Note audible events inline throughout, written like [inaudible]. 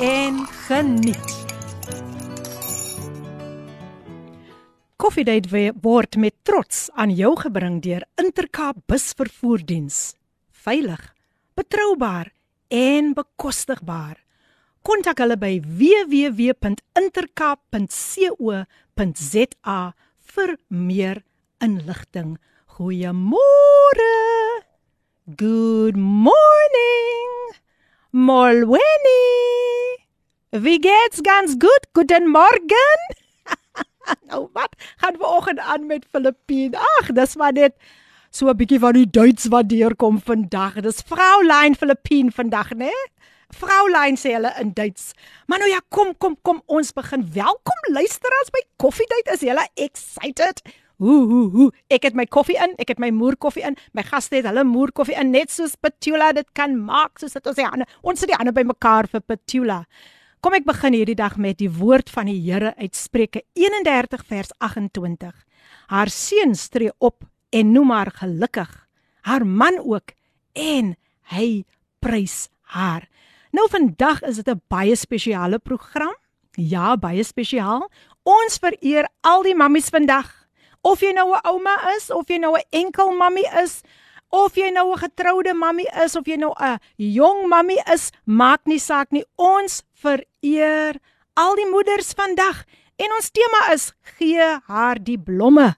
en geniet. Koffiedייט word met trots aan jou gebring deur Intercape busvervoerdiens. Veilig, betroubaar en bekostigbaar. Kontak hulle by www.intercape.co.za vir meer inligting. Goeiemôre. Good morning. Molweni. Wie geht's ganz gut? Guten Morgen. [laughs] nou wat? Gaan vanoggend aan met Filippien. Ag, dis maar net so 'n bietjie van die Duits wat deurkom vandag. Dis Fraulein Filippien vandag, né? Fraulein sê hulle in Duits. Maar nou ja, kom kom kom, ons begin. Welkom luisteraars by Koffiedייט. Is julle excited? Ooh, ooh, ooh. Ek het my koffie in, ek het my moer koffie in. My gaste het hulle moer koffie in net soos Petula dit kan maak, soos dit ons die hande. Ons sit die hande bymekaar vir Petula. Kom ek begin hierdie dag met die woord van die Here uit Spreuke 31 vers 28. Haar seun stree op en noem haar gelukkig, haar man ook en hy prys haar. Nou vandag is dit 'n baie spesiale program. Ja, baie spesiaal. Ons vereer al die mammies vandag. Of jy nou 'n ouma is of jy nou 'n enkel mammie is, of jy nou 'n getroude mammie is of jy nou 'n jong mammie is, maak nie saak nie. Ons vereer al die moeders vandag en ons tema is gee haar die blomme.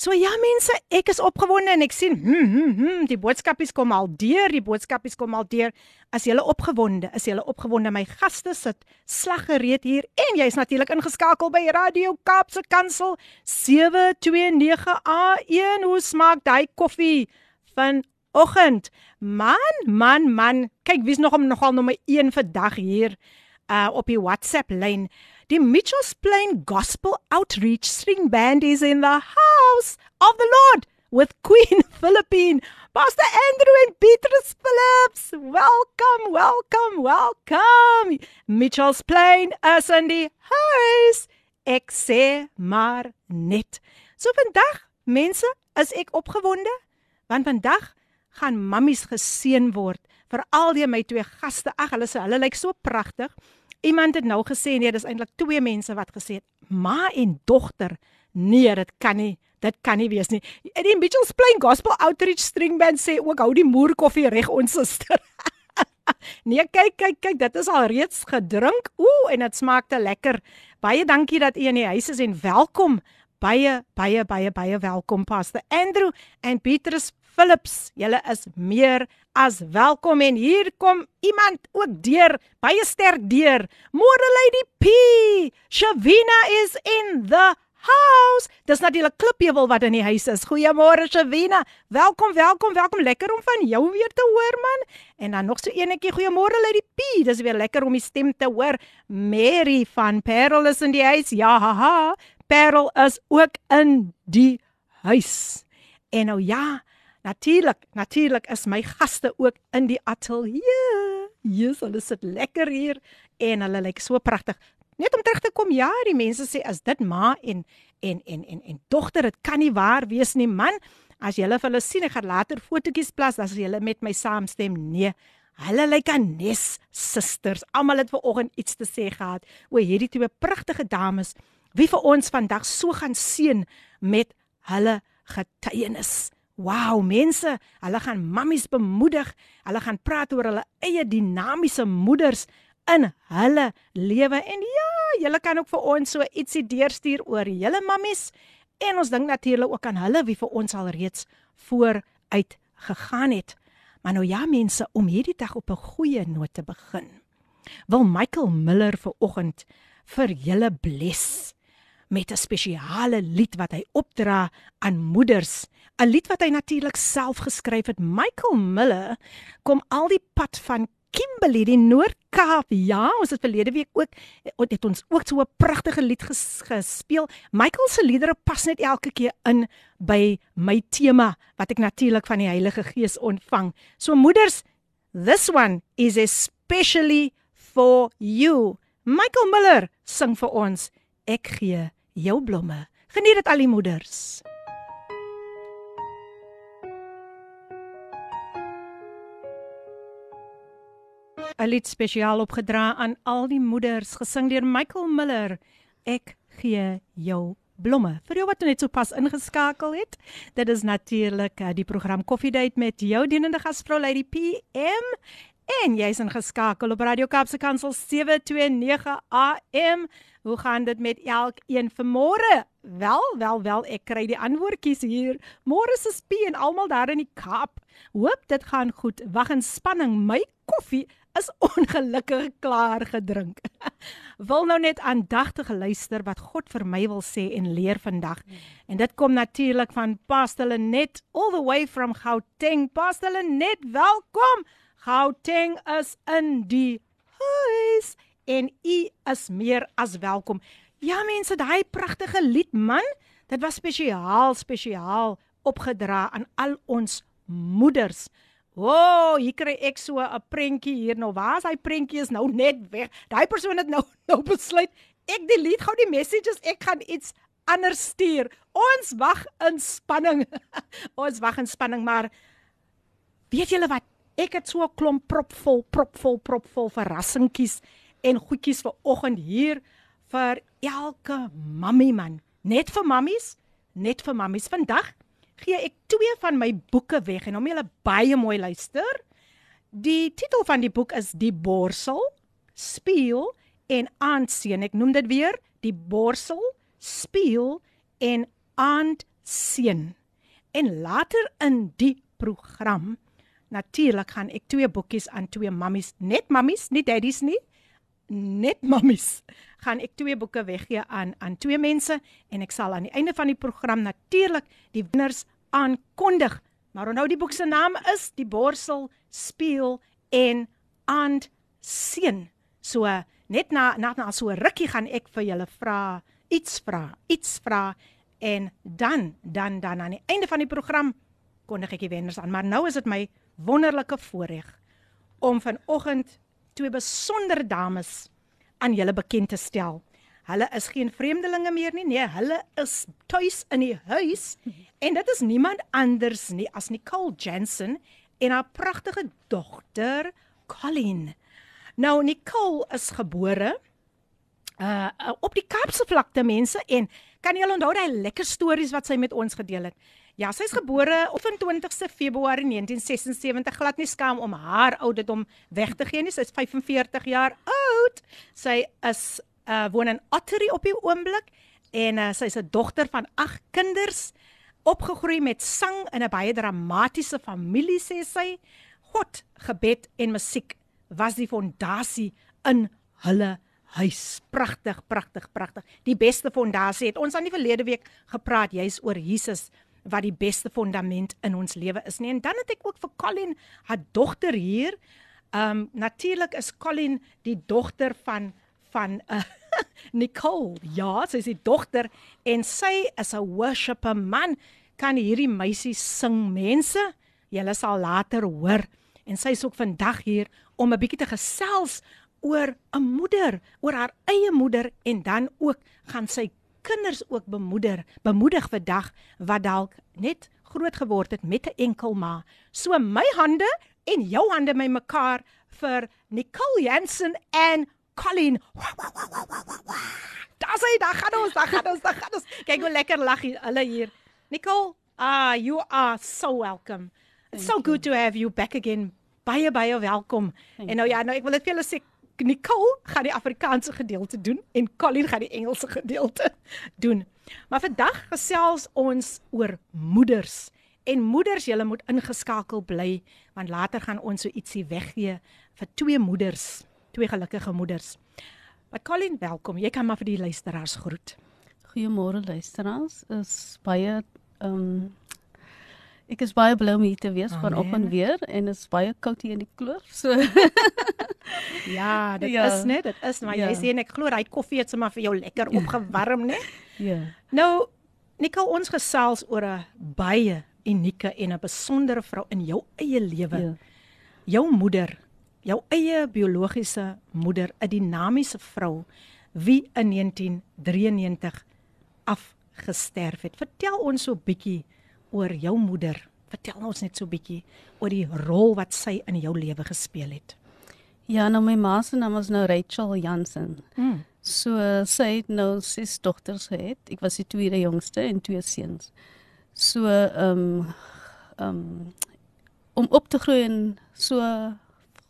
So ja mense, ek is opgewonde en ek sien hm hm hm die boodskapies kom al deur, die boodskapies kom al deur. As jy opgewonde, is jy opgewonde my gaste sit slaggereed hier en jy's natuurlik ingeskakel by Radio Kaapse Kansel 729 AM. Hoe smaak daai koffie vanoggend? Man, man, man. Kyk, wie's nog om nogal nommer 1 vandag hier uh op die WhatsApp lyn. Die Mitchells Plain Gospel Outreach String Band is in the house of the Lord with [laughs] Queen Philippine, Pastor Andrew and Beatrice Phillips. Welcome, welcome, welcome. Mitchells Plain is in die huis. Ek sê maar net. So vandag, mense, is ek opgewonde want vandag gaan mammies geseën word vir al die my twee gaste. Ag, hulle sê hulle lyk so pragtig. Iemand het nou gesê nee, dis eintlik twee mense wat gesê het ma en dogter. Nee, dit kan nie. Dit kan nie wees nie. En die Mitchells Plain Gospel Outreach String Band sê ook hou die moer koffie reg ons suster. [laughs] nee, kyk, kyk, kyk, dit is al reeds gedrink. Ooh, en dit smaak te lekker. Baie dankie dat u in die huis is en welkom. Baie, baie, baie, baie welkom Pastor Andrew en Petrus Philips. Julle is meer as welkom en hier kom iemand ook deur, baie sterk deur. Môre Lady P. Shavina is in the house. Dis natuurlik Klipheuwel wat in die huis is. Goeiemôre Shavina. Welkom, welkom, welkom. Lekker om van jou weer te hoor man. En dan nog so enetjie. Goeiemôre Lady P. Dis weer lekker om die stem te hoor. Mary van Parel is in die huis. Ja, haha. Parel is ook in die huis. En nou ja, Natuurlik, natuurlik is my gaste ook in die ateljee. Jesus, hulle sit lekker hier en hulle lyk so pragtig. Net om terug te kom, ja, die mense sê as dit ma en en en en en dogter, dit kan nie waar wees nie, man. As jy hulle vir hulle sien, ek gaan later fotootjies plas as jy hulle met my saamstem. Nee, hulle lyk aan nes susters. Almal het ver oggend iets te sê gehad oor hierdie twee pragtige dames wie vir ons vandag so gaan seën met hulle getuienis. Wow, mense, hulle gaan mammies bemoedig. Hulle gaan praat oor hulle eie dinamiese moeders in hulle lewe. En ja, julle kan ook vir ons so ietsie deurstuur oor julle mammies en ons dink natuurlik ook aan hulle wie vir ons al reeds vooruit gegaan het. Maar nou ja, mense, om hierdie dag op 'n goeie noot te begin. Wil Michael Miller vir oggend vir julle bless met 'n spesiale lied wat hy opdra aan moeders 'n lied wat hy natuurlik self geskryf het. Michael Miller kom al die pad van Kimberley, die Noord-Kaap. Ja, ons het verlede week ook het ons ook so 'n pragtige lied ges, gespeel. Michael se liedere pas net elke keer in by my tema wat ek natuurlik van die Heilige Gees ontvang. So moeders, this one is especially for you. Michael Miller sing vir ons Ek gee jou blomme. Geniet dit al die moeders. lied spesiaal opgedra aan al die moeders, gesing deur Michael Miller. Ek gee jou blomme. Vir jou wat net so pas ingeskakel het, dit is natuurlik uh, die program Coffee Date met jou dienende gasvrou Lady PM. En jy's ingeskakel op Radio Kaapse Kansel 729 AM. Hoe gaan dit met elkeen vanmôre? Wel, wel, wel, ek kry die antwoordjies hier. Môre se spie en almal daar in die Kaap. Hoop dit gaan goed. Wag in spanning. My koffie is [laughs] ongelukkig klaar gedrink. [laughs] wil nou net aandagtig luister wat God vir my wil sê en leer vandag. En dit kom natuurlik van Pastor Net all the way from Gauteng. Pastor Net, welkom. Gauteng is in die huis en u is meer as welkom. Ja mense, daai pragtige lied man, dit was spesiaal spesiaal opgedra aan al ons moeders. O, oh, hier kry ek so 'n prentjie hier nou. Waar is hy prentjie is nou net weg. Daai persoon het nou [laughs] nou besluit ek delete gou die messages. Ek gaan iets anders stuur. Ons wag in spanning. [laughs] Ons wag in spanning, maar weet julle wat? Ek het so 'n klomp propvol, propvol, propvol verrassingkies en goedjies vir oggend hier vir elke mammie man. Net vir mammies, net vir mammies vandag gee ek twee van my boeke weg en hom julle baie mooi luister. Die titel van die boek is Die Borsel, Speel en Aansien. Ek noem dit weer, Die Borsel, Speel en Aansien. En later in die program natuurlik gaan ek twee boekies aan twee mammies, net mammies, nie daddies nie, net mammies gaan ek twee boeke weggee aan aan twee mense en ek sal aan die einde van die program natuurlik die wenners aankondig. Maar onthou die boek se naam is Die Borsel Speel en And Seën. So net na na, na so rukkie gaan ek vir julle vra, iets vra, iets vra en dan dan dan aan die einde van die program kondig ek die wenners aan. Maar nou is dit my wonderlike voorreg om vanoggend twee besondere dames aan julle bekend te stel. Hulle is geen vreemdelinge meer nie. Nee, hulle is tuis in die huis en dit is niemand anders nie as Nicole Jensen en haar pragtige dogter Colleen. Nou Nicole is gebore uh op die Kaapse vlakte mense en kan jy onthou daai lekker stories wat sy met ons gedeel het? Ja, sy is gebore op 20ste Februarie 1976, glad nie skaam om haar ouderdom weg te gee nie. Sy is 45 jaar oud. Sy is uh woon in Ottery op die oomblik en uh, sy is 'n dogter van 8 kinders opgegroei met sang in 'n baie dramatiese familie sê sy. God, gebed en musiek was die fondasie in hulle huis. Pragtig, pragtig, pragtig. Die beste fondasie het ons aan die verlede week gepraat juis oor Jesus wat die beste fondament in ons lewe is nie. En dan het ek ook vir Colin, haar dogter hier. Um natuurlik is Colin die dogter van van uh, [laughs] Nicole. Ja, sy is die dogter en sy is 'n worshipper man. Kan hierdie meisie sing mense? Julle sal later hoor. En sy is ook vandag hier om 'n bietjie te gesels oor 'n moeder, oor haar eie moeder en dan ook gaan sy kinders ook bemoeder, bemoedig vir dag wat dalk net groot geword het met 'n enkel ma. So my hande en jou hande my mekaar vir Nicole Jansen en Colin. Daar sê daar gaan ons, daar gaan ons, daar gaan ons. Kyk hoe lekker lag hulle hier. Nicole, ah, you are so welcome. It's Thank so good you. to have you back again. Baie baie welkom. Thank en nou ja, nou ek wil dit vir julle sê Nicole gaan die Afrikaanse gedeelte doen en Colin gaan die Engelse gedeelte doen. Maar vandag gesels ons oor moeders. En moeders, julle moet ingeskakel bly want later gaan ons so ietsie weggee vir twee moeders, twee gelukkige moeders. Maar Colin, welkom. Jy kan maar vir die luisteraars groet. Goeiemôre luisteraars. Is baie ehm um, Ek is baie bly om hier te wees Amen. vanoggend weer en dit is baie koud hier in die kloof. So [laughs] Ja, dit Ja. is net, dit is maar Ja. jy sê en ek glo hy koffie het sommer vir jou lekker opgewarm, né? [laughs] ja. Nou, Nicole, ons gesels oor 'n baie unieke en 'n besondere vrou in jou eie lewe. Ja. Jou moeder, jou eie biologiese moeder, 'n dinamiese vrou wie in 1993 afgesterf het. Vertel ons so 'n bietjie oor jou moeder. Vertel ons net so 'n bietjie oor die rol wat sy in jou lewe gespeel het. Ja, nou my ma se naam was nou Rachel Jansen. Mm. So sy het nou ses dogters gehad. Ek was die tweede jongste en twee seuns. So ehm um, ehm um, om op te groei in so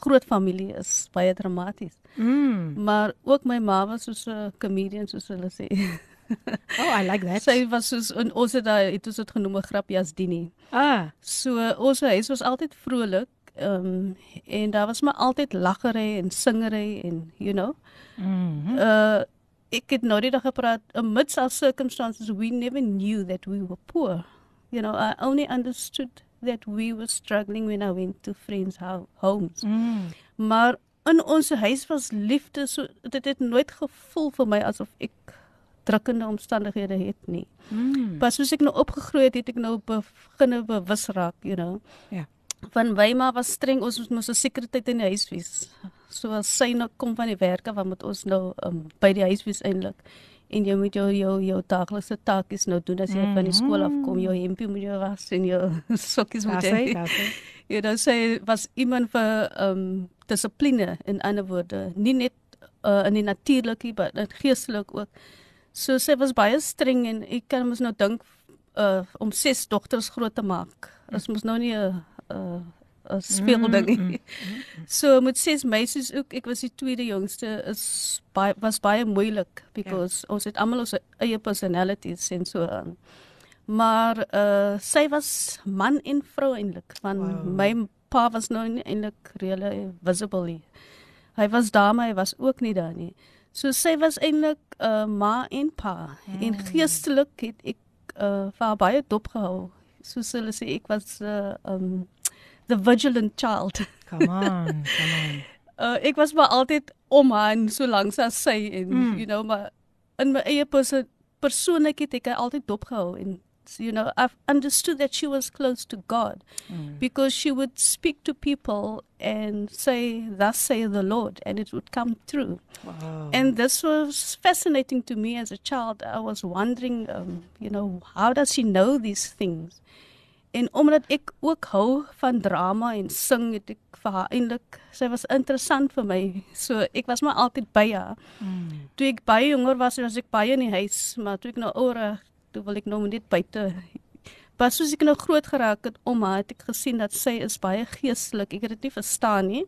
groot familie is baie dramaties. Mm. Maar ook my ma was soos 'n comedian soos hulle sê. [laughs] [laughs] Oh, I like that. sy was soos in ons het daai het ons dit genoem 'n grapjas dini. ah, So ons huis was altyd vrolik. Ehm um, en daar was maar altyd laggery en singery en you know. mm. Uh ek het nou die dag gepraat amidst our circumstances we never knew that we were poor. You know, I only understood that we were struggling when I went to friends' ho homes. Mm. Maar in ons huis was liefde so dit het nooit gevoel vir my asof ek drukkende omstandighede het nie. Mm. Pas soos ek nou opgegroei het, het ek nou beginne bewus raak, you know. Ja. Van ma was streng, ons moes 'n sekuriteit in die huis wees. So as sy nou kom van die werk af, dan moet ons nou um, by die huis wees eintlik. En jy moet jou jou jou daaglikse taakes nou doen as jy mm -hmm. van die skool af kom, jou hempie moet jy was en jou [laughs] sokkies moet jy. Ja, dan sê [laughs] was iemand vir ehm um, dissipline in ander woorde, nie net uh, in die natuurlike maar in geestelik ook. So sy was baie streng en ek kan mos nou dink uh om ses dogters groot te maak. Dit mos nou nie 'n 'n 'n speelding nie. So met ses meisies ook, ek was die tweede jongste, is baie was baie moeilik because ja. ons het almal ons eie personalities en so aan. Maar uh sy was man en vrou eintlik. Van Wow. my pa was nou nie eintlik really visible nie. Hy was daar maar hy was ook nie daar nie. So sy was eintlik 'n uh, ma en pa. Mm. En geestelik het ek uh vir haar baie dop gehou. Soos hulle sê ek was uh um the vigilant child. Come on, come on. Uh [laughs] ek was maar altyd om haar en so lank as sy en Mm. you know maar in my eie perso persoonlikheid het ek altyd dop gehou en you know I've understood that she was close to God Mm. because she would speak to people and say thus say the Lord and it would come true. Wow. And this was fascinating to me as a child. I was wondering, um, you know, how does she know these things? En omdat ek ook hou van drama en sing, het ek vir haar eintlik sy was interessant vir my. So ek was maar altyd by haar. Mm. Toe ek baie jonger was, was ek baie in die huis, maar toe ek nou ouer toe wil ek nou net buite. Maar soos ek nou groot geraak het om haar, het ek gesien dat sy is baie geestelik. Ek het dit nie verstaan nie.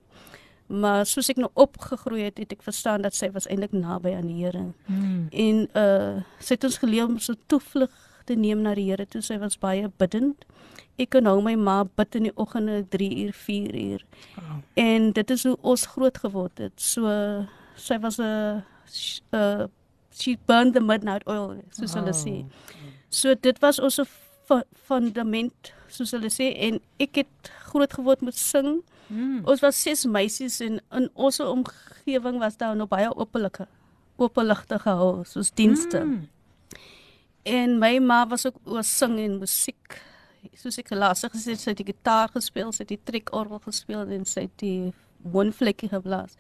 Maar soos ek nou opgegroei het, het ek verstaan dat sy was eintlik naby aan die Here. Mm. En uh sy het ons geleer om so toevlug te neem na die Here toe sy was baie bidtend. Ek kan nou my ma bid in die oggende 3 uur, 4 uur. Wow. En dit is hoe ons groot geword het. So sy was 'n uh she burned the midnight oil soos hulle sê. So dit was ons fu- fundament soos hulle sê en ek het groot geword met sing. Mm. Ons was ses meisies en in ons omgewing was daar nog baie openlike openligte gehou soos dienste. Mm. En my ma was ook oor sing en musiek. Soos ek het, gesê sy het die gitaar gespeel, sy het die trekorgel gespeel en sy het die wonvlekkie geblaas.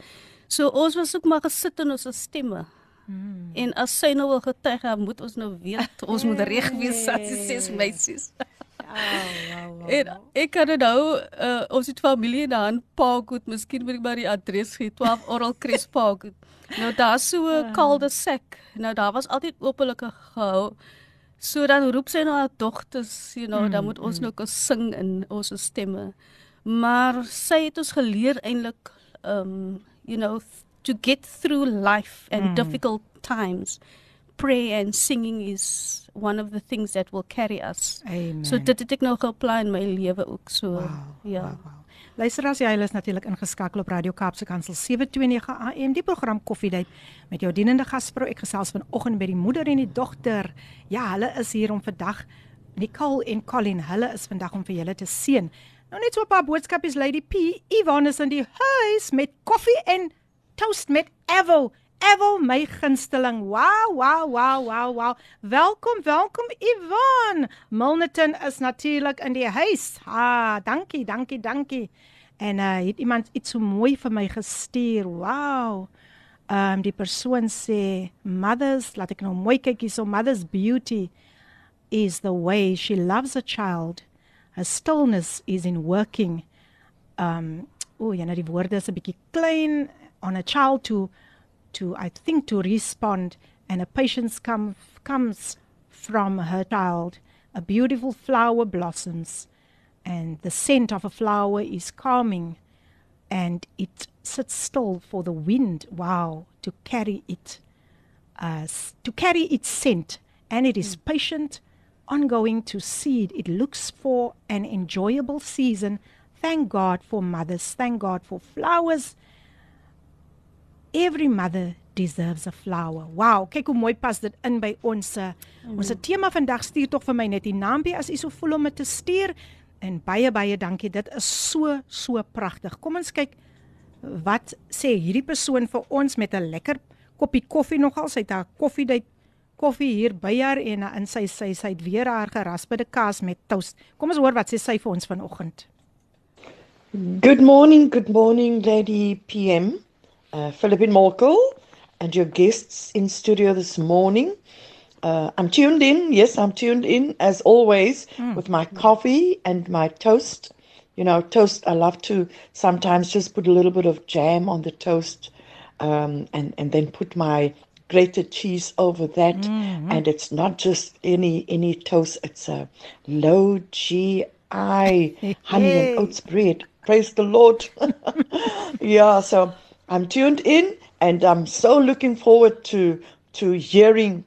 So ons was ook maar gesit in ons stemme. Mm. En as sy nou wil getuig, dan moet ons nou weet, [laughs] ons moet reg wees as die ses meisies. Wow, wow, wow. En ek kan nou uh, ons het familie daar Parkwood, miskien moet ek maar die adres gee, 12 Oral Crest Parkwood. Nou daar's so [laughs] 'n cul-de-sac. Nou daar was altyd openlike gehou. So dan roep sy na haar dogters, you know, mm, dan moet ons mm. nou kan sing in ons stemme. Maar sy het ons geleer eintlik um you know to get through life and Mm. mm. difficult times. Prayer and singing is one of the things that will carry us. Amen. So dit het ek nou geapply in my lewe ook so. wow, ja. Wow, wow. Luister as jy hulle is natuurlik ingeskakel op Radio Kaapse Kansel 729 AM die program Koffiedייט met jou dienende gasvrou ek gesels vanoggend met die moeder en die dogter. Ja, hulle is hier om vandag Nicole en Colin, hulle is vandag om vir julle te seën. Nou net so 'n paar boodskapies Lady P. Yvonne is in die huis met koffie en toast met Evo. Evo my gunsteling. Wow, wow, wow, wow, wow. Welkom, welkom Yvonne. Milnerton is natuurlik in die huis. Ah, dankie, dankie, dankie. En uh het iemand iets so mooi vir my gestuur. Wow. Ehm um, die persoon sê mothers, laat ek nou mooi kyk hier so mother's beauty is the way she loves a child. Her stillness is in working. Um o, oh, ja, nou die woorde is 'n bietjie klein on a child to to I think to respond. And a patience come comes from her child. A beautiful flower blossoms and the scent of a flower is calming and it sits still for the wind wow to carry it uh, to carry its scent. And it is mm. patient ongoing to seed it looks for an enjoyable season. Thank god for mothers. Thank god for flowers every mother deserves a flower wow kyk hoe mooi pas dit in by ons mm. ons tema vandag stuur tog vir my net die naambie as u so voel om dit te stuur En baie baie dankie. Dit is so so pragtig. Kom ons kyk wat sê hierdie persoon vir ons met 'n lekker koppie koffie nogal. Sy het haar koffiedייט koffie hier by haar en in sy sy sy het weer haar geraspede kaas met toast. Kom ons hoor wat sê sy vir ons vanoggend. Good morning, good morning Lady PM. Uh Philippine Morkel and your guests in studio this morning. Uh, I'm tuned in. Yes, I'm tuned in as always mm. with my coffee and my toast. You know, toast. I love to sometimes just put a little bit of jam on the toast, um, and and then put my grated cheese over that. Mm-hmm. And it's not just any any toast. It's a low GI honey and oats bread. Praise the Lord. [laughs] yeah. So I'm tuned in, and I'm so looking forward to to hearing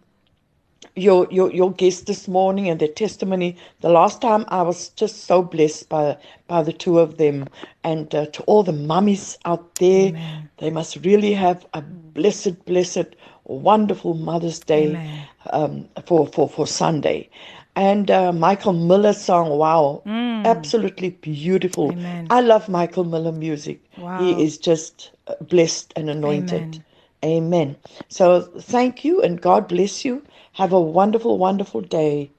your your your guest this morning and their testimony. The last time I was just so blessed by by the two of them, and uh, to all the mummies out there, Amen. they must really have a blessed, blessed, wonderful Mother's Day um, for for for Sunday. And uh, Michael Miller's song, wow, mm. absolutely beautiful. Amen. I love Michael Miller music. Wow. He is just uh, blessed and anointed. Amen. Amen. So thank you and God bless you. Have a wonderful, wonderful day.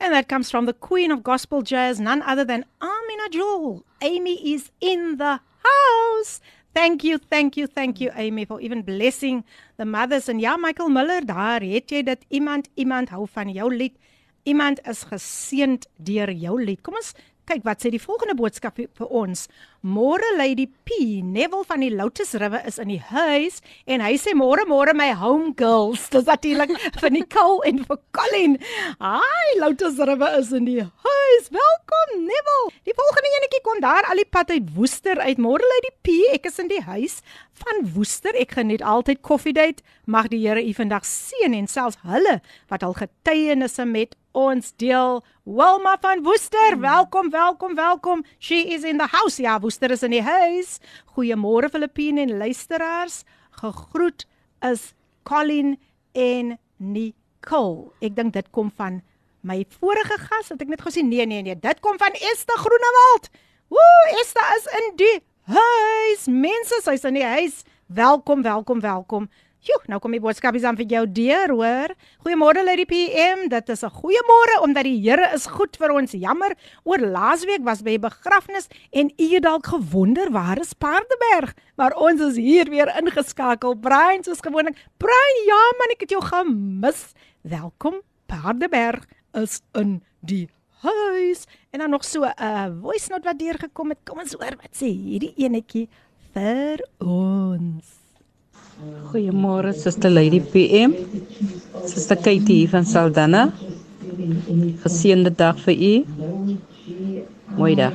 And that comes from the queen of gospel jazz, none other than Amina Jewel. Amy is in the house. Thank you, thank you, thank you Amy for even blessing the mothers and ja Michael Miller, daar het jy dit iemand iemand hou van jou lied. Iemand is geseënd deur jou lied. Kom ons kyk wat sê die volgende boodskap vir ons. Môre Lady P, Neville van die Lotus River is in die huis en hy sê môre môre my home girls. Dis natuurlik [laughs] vir Nicole en vir Colin. Hi, Lotus River is in die huis. Welkom Neville. Die volgende enetjie kon daar al die pad uit Woester uit. Môre Lady P, ek is in die huis van Woester. Ek geniet altyd koffiedייט. Mag die Here u vandag seën en selfs hulle wat al getuienisse met ons deel. Wilma van Woester, mm. welkom, welkom, welkom. She is in the house. Ja, Woester is in die huis. Goeiemôre Filippine en luisteraars. Gegroet is Colin en Nicole. Ek dink dit kom van my vorige gas, het ek net gesien. Nee, nee, nee, dit kom van Esther Groenewald. Woe, Esther is in die huis. Mense, sy's in die huis. Welkom, welkom, welkom. Joe, nou kom die boodskapies aan vir jou deur, hoor. Goeiemôre Lady PM. Dit is 'n goeie môre omdat die Here is goed vir ons. Jammer, oor laasweek was by 'n begrafnis en u het dalk gewonder waar is Paardeberg, maar ons is hier weer ingeskakel. Brian, soos gewoonlik. Brian, ja man, ek het jou gemis. Welkom. Paardeberg is in die huis. En dan nog so 'n uh, voice note wat deurgekom het. Kom ons hoor wat sê hierdie enetjie vir ons. Goeiemôre Suster Lady PM. Suster Katie hier van Saldanha. Geseënde dag vir u. Mooi dag.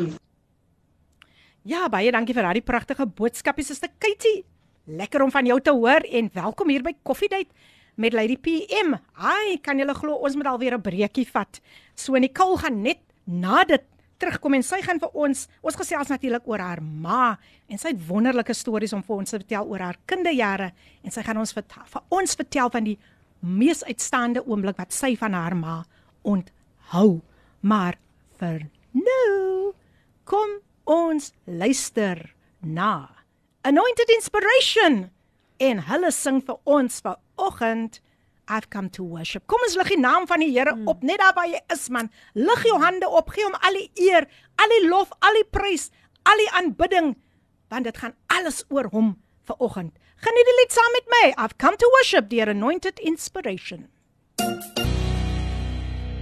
Ja, baie dankie vir daardie pragtige boodskapie Suster Katie. Lekker om van jou te hoor en welkom hier by Koffiedייט met Lady PM. Ai, kan julle glo ons moet alweer 'n breekie vat. So Nicole gaan net na dit terugkom en sy gaan vir ons ons gesels natuurlik oor haar ma en sy het wonderlike stories om vir ons te vertel oor haar kinderjare en sy gaan ons vertel, vir ons vertel van die mees uitstaande oomblik wat sy van haar ma ont hou. Maar vir nou kom ons luister na Anointed Inspiration en hulle sing vir ons vanoggend I've come to worship. Kom ons lig die naam van die Here op net daar waar jy is man. Lig jou hande op, gee hom al die eer, al die lof, al die prys, al die aanbidding want dit gaan alles oor hom vanoggend. Geniet die lied saam met my. I've come to worship the anointed inspiration.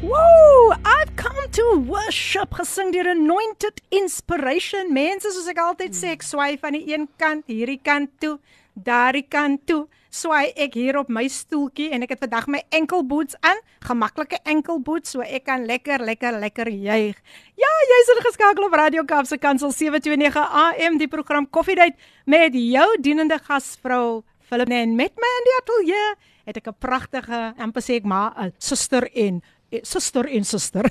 Woo! I've come to worship gesing deur anointed inspiration. Mense soos ek altyd sê, ek swaai van die een kant hierdie kant toe, daardie kant toe. Swaai ek hier op my stoeltjie en ek het vandag my enkelboots aan, gemaklike enkelboots so ek kan lekker lekker lekker juig. Ja, jy's ingeskakel op Radio Kaapse Kansel 729 AM die program Koffiedייט met jou dienende gasvrou Philip en met my in die ateljee het ek 'n pragtige, amper sê ek maar 'n suster en eh, suster en suster.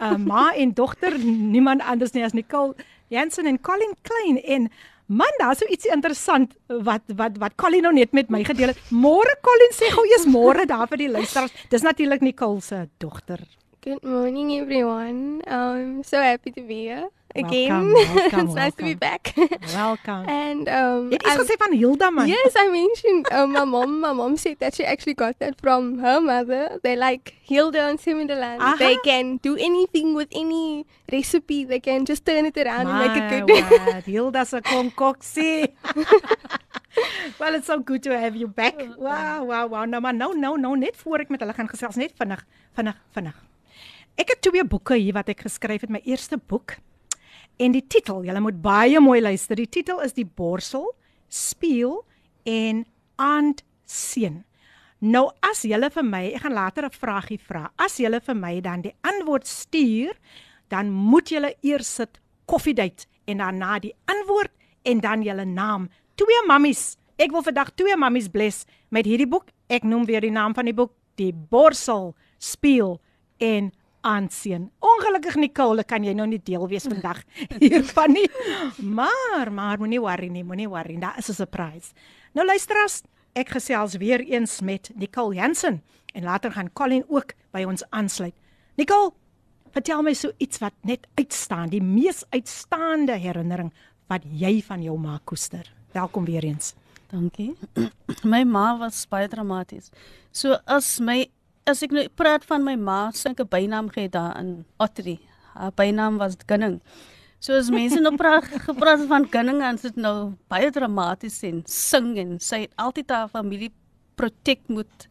'n [laughs] Ma en dogter, niemand anders nie as Nicole Jansen en Colin Klein en man, daar's so ietsie interessant wat wat wat Colin nou net met my gedeel het. Môre Colin sê gou eers môre daar vir die luisteraars. Dis natuurlik Nicole se dogter. Good morning, everyone. I'm so happy to be here again. Welcome, welcome, it's nice to be welcome. back. Welkom. and um, Jy het gesê van Hilda man. yes, I mentioned uh, my mom. My mom said that she actually got that from her mother. They like Hilda and Similarland. They Aha. can do anything with any recipe. They can just turn it around and make it My good. [laughs] word, Hilda se konkoksie. [laughs] well, it's so good to have you back. Wow, wow, wow. Nou maar nou nou nou net voor ek met hulle gaan gesels net vinnig, vinnig, vinnig. Ek het twee boeke hier wat ek geskryf het, my eerste boek. En die titel, julle moet baie mooi luister. Die titel is Die borsel, spieël en aandseën. Nou as julle vir my, ek gaan later 'n vragie vra. As julle vir my dan die antwoord stuur, dan moet julle eers sit koffiedייט en daarna die antwoord en dan julle naam. Twee mammies. Ek wil vandag twee mammies bless met hierdie boek. Ek noem weer die naam van die boek, Die borsel, spieël en aansien. Ongelukkig Nicole, kan jy nou nie deel wees vandag [laughs] hiervan nie. Maar maar moenie worry nie, moenie worry. Daar is 'n surprise. Nou luister as ek gesels weer eens met Nicole Jansen en later gaan Colin ook by ons aansluit. Nicole, vertel my so iets wat net uitstaan, die mees uitstaande herinnering wat jy van jou ma koester. Welkom weer eens. Dankie. [clears throat] My ma was baie dramaties. So as my as ek nou praat van my ma, sê ek 'n bynaam gee daar in Ottery. Haar bynaam was Gunning. So as mense nou praat [laughs] gepraat van Gunning, dan is dit nou baie dramaties en sing en sy het altyd haar familie protect moet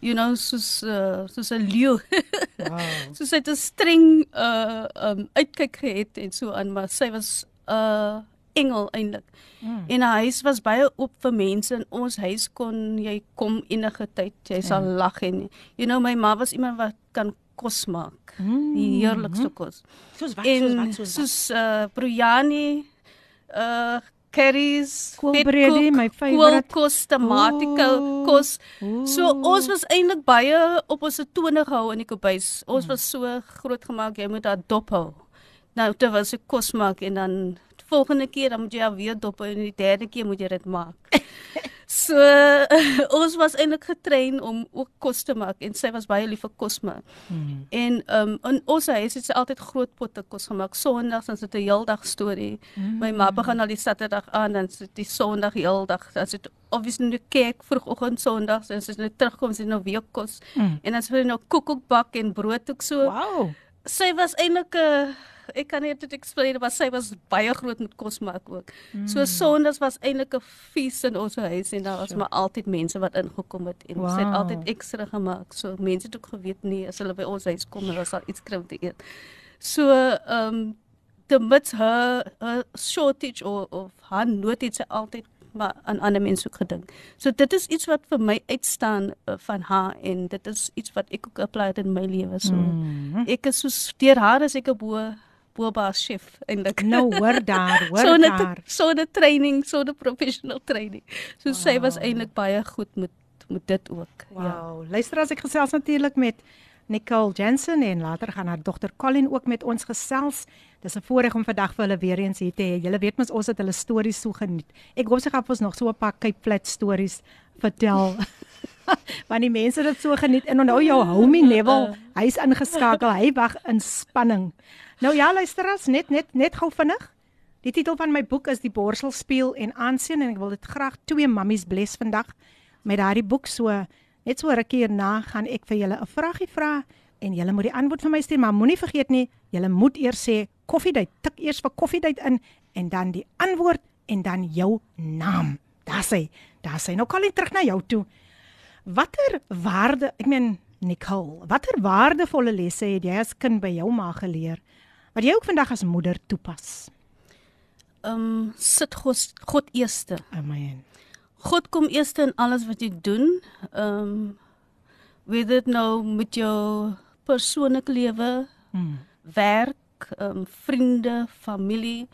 you know soos uh, soos 'n leeu. [laughs] Wow. so sy het 'n streng uh um uitkyk gehad en so aan, maar sy was uh, engel eintlik. Mm. En haar huis was baie oop vir mense en ons huis kon jy kom enige tyd, jy sal Ja. lag en you know my ma was iemand wat kan kos maak. Mm. Die heerlikste kos. Soos wat, soos En wat, soos wat. soos uh biryani, uh curries, Koolbreedie, my favourite. koolkos, tomatiko Ooh. kos. So Ooh. ons was eintlik baie op ons tone gehou in die kombuis. Hmm. Ons was so groot gemaak jy moet daar dop hou. Nou terwyl sy kos maak en dan volgende keer dan moet jy weer dop en die derde keer moet jy dit maak. [laughs] so [laughs] ons was eintlik getrein om ook kos te maak en sy was baie lief vir kos maak. Hmm. En um in ons huis het sy altyd groot potte kos gemaak. Sondags dan sit 'n heeldag storie. Hmm. My ma begin al die Saterdag aan dan sit die Sondag heeldag. Dan sit obviously nou kyk vroegoggend Sondags en as sy nou terugkom sy nou weer kos. Mm. En dan sy nou koekoek bak en brood ook so. Wow. Sy was eintlik 'n uh, ek kan nie dit explain maar sy was baie groot met kos maak ook. Mm. So Sondags was eintlik 'n fees in ons huis en daar was Sure. maar altyd mense wat ingekom het en wow. sy het altyd ekstra gemaak. So mense het ook geweet nee as hulle by ons huis kom dan sal iets kry om te eet. So ehm um, the mits her, her shortage of of haar nood het sy altyd maar aan ander mense ook gedink. So dit is iets wat vir my uitstaan uh, van haar en dit is iets wat ek ook apply in my lewe so. Mm. Ek is so deur haar is ek 'n bo bobaas chef eintlik. Nou hoor daar, [laughs] hoor so 'n daar. so 'n training, so 'n professional training. So wow. sy was eintlik baie goed met met dit ook. Ja. Wow. Luister as ek gesels natuurlik met Nicole Jensen en later gaan haar dogter Colin ook met ons gesels. Dis 'n voorreg om vandag vir hulle weer eens hier te hê. Julle weet mos ons het hulle stories so geniet. Ek hoop sy gaan ons nog so 'n paar Cape Flat stories vertel. [laughs] Want die mense het dit so geniet en onthou jou homie Neville, hy's ingeskakel. Hy wag in spanning. Nou ja, luister as net net net gou vinnig. Die titel van my boek is Die borsel speel en aansien en ek wil dit graag twee mammies bless vandag met daardie boek so net so rukkie hierna gaan ek vir julle 'n vragie vra en julle moet die antwoord vir my stuur maar moenie vergeet nie julle moet eers sê koffiedייט tik eers vir koffiedייט in en dan die antwoord en dan jou naam daar sê daar sê nou kom ek terug na jou toe watter waarde ek meen Nicole watter waardevolle lesse het jy as kind by jou ma geleer Wat jy ook vandag as moeder toepas Ehm um, sit God, God eerste. amen God kom eerste in alles wat jy doen. Ehm um, weet dit nou met jou persoonlike lewe, hmm. werk, ehm um, vriende, familie.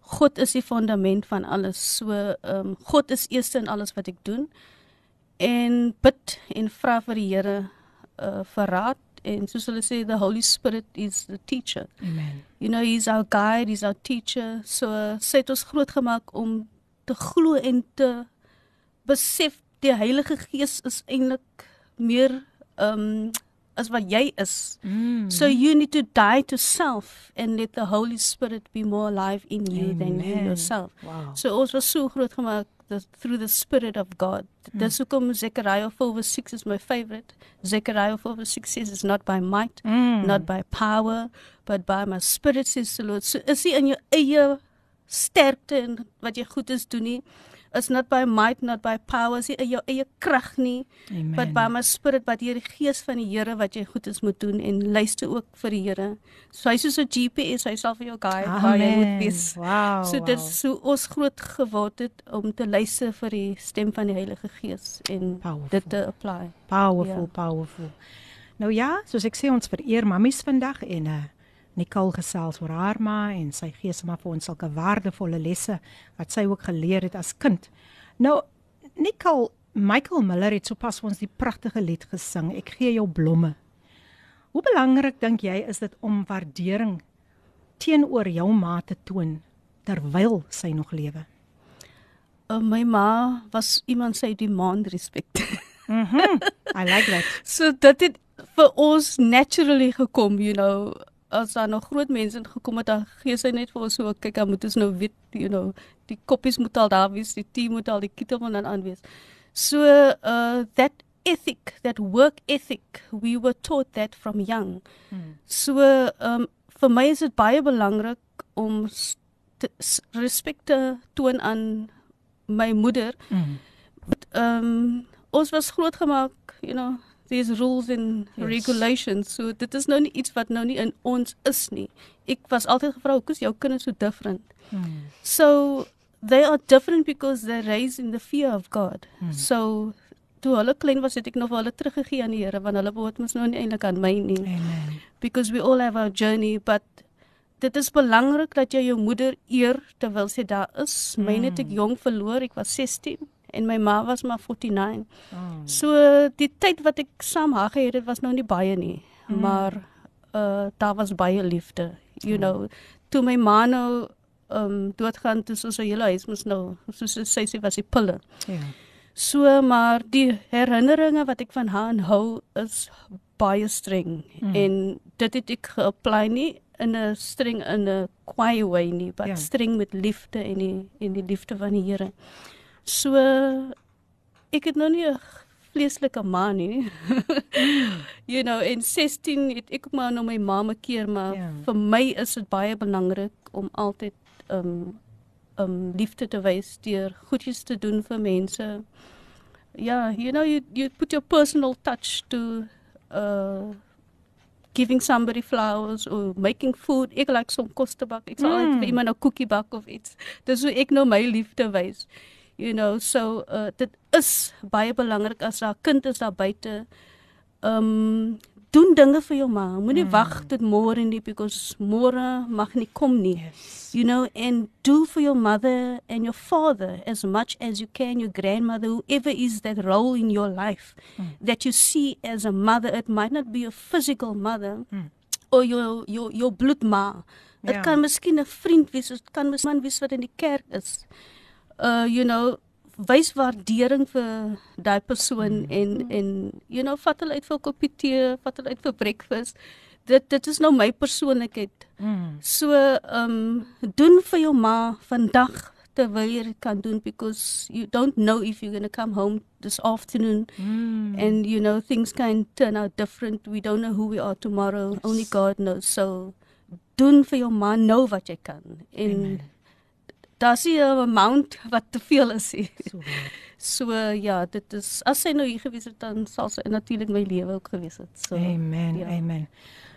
God is die fundament van alles. So ehm um, God is eerste in alles wat ek doen. En bid en vra vir die Here uh vir raad en soos hulle sê the Holy Spirit is the teacher. amen You know he's our guide, he's our teacher. So sê dit ons groot gemaak om te glo en te besef die Heilige Gees is eintlik meer ehm um, as wat jy is. mm. So you need to die to self and let the Holy Spirit be more alive in you Amen. than you yourself. wow So ons was so groot gemaak the, through the spirit of God. Hmm. Dis hoekom Zechariah 4 verse 6 is my favorite. Zechariah 4 verse 6 says it's not by might, mm. not by power, but by my spirit says the Lord. So is nie in jou eie sterkte en wat jy goed is doen nie. It's not by might, not by power, is nie jou eie krag nie, amen but by my spirit wat deur die gees van die Here wat jy goed is moet doen en luister ook vir die Here. So hy is soos 'n GPS, hy sal vir jou guide waar jy moet wees. wow So dit wow. is so ons groot geword het om te luister vir die stem van die Heilige Gees en Powerful. dit te apply. Powerful, Ja. powerful. Nou ja, soos ek sê ons vereer mammies vandag en uh Nicole gesels oor haar ma en sy gee sommer vir ons sulke waardevolle lesse wat sy ook geleer het as kind. Nou Nicole, Michael Miller het sopas ons die pragtige lied gesing. Ek gee jou blomme. Hoe belangrik dink jy is dit om waardering teenoor jou ma te toon terwyl sy nog lewe? Uh, my ma was iemand sy demand respect. [laughs] Mhm. I like that. so dit het vir ons naturally gekom, you know. As daar nog groot mense gekom het, dan gee sy net vir ons so kyk, dan moet ons nou weet, you know, die koppies moet al daar wees, die tee moet al die ketel moet dan aan wees. So uh that ethic, that work ethic, we were taught that from young. Hmm. So um vir my is dit baie belangrik om te, respek te toon aan my moeder. Mm. Um ons was grootgemaak, you know, these rules and Yes. regulations. So dit is nou nie iets wat nou nie in ons is nie. Ek was altyd gevra, "Hoekom is jou kinders so different?" Mm. So they are different because they're raised in the fear of God. Hmm. So toe hulle klein was, het ek nog hulle teruggegee aan die Here want hulle behoort mos nou nie eintlik aan my nie Amen. because we all have our journey but dit is belangrik dat jy jou moeder eer terwyl sy daar is. Myne het ek jong verloor, ek was 16 en my ma was maar 49. Oh. So die tyd wat ek saam haar gehad het was nou nie baie nie, mm. maar uh daar was baie liefde. You know, toe my ma nou um doodgaan, toe soos 'n hele huis moes nou soos sy sê was die pille. Ja. So maar die herinneringe wat ek van haar hou is baie streng Mm. en dit het ek geapply nie in 'n streng in 'n kwaai way nie, maar Ja. ja. streng met liefde en die en die liefde van die Here. So ek het nou nie 'n vleeslike ma nie. [laughs] you know, in 16 het ek maar nou my ma 'n keer, maar Ja. ja. vir my is dit baie belangrik om altyd um um liefde te wys deur goedjies te doen vir mense. Ja, you know you you put your personal touch to uh giving somebody flowers or making food. Ek like som kos te bak. Ek sal Mm. mm. vir iemand 'n koekie bak of iets. Dis hoe ek nou my liefde wys. You know, so uh dit is baie belangrik as daar 'n kind is daar buite. Um doen dinge vir jou ma. Moenie mm. wag tot môre nie because môre mag nie kom nie. Yes. You know, and do for your mother and your father as much as you can, your grandmother, whoever is that role in your life Mm. that you see as a mother. It might not be a physical mother Mm. or your your your bloedma. Dit Ja. kan miskien 'n vriend wees, dit kan miskien man wees wat in die kerk is. Uh you know, wys waardering vir daai persoon en en you know vat hulle uit vir 'n koppie tee, vat hulle uit vir breakfast. Dit dit is nou my persoonlikheid. Mm. So ehm um, doen vir jou ma vandag terwyl jy dit kan doen because you don't know if you're going to come home this afternoon Mm. and you know things can turn out different. We don't know who we are tomorrow. Yes. Only God knows. So doen vir jou ma nou wat jy kan. En Amen. Daar's nie 'n amount wat te veel is nie. So. [laughs] So ja, dit is as sy nou hier gewees het dan sal sy natuurlik my lewe ook gewees het. So Amen. ja. Amen.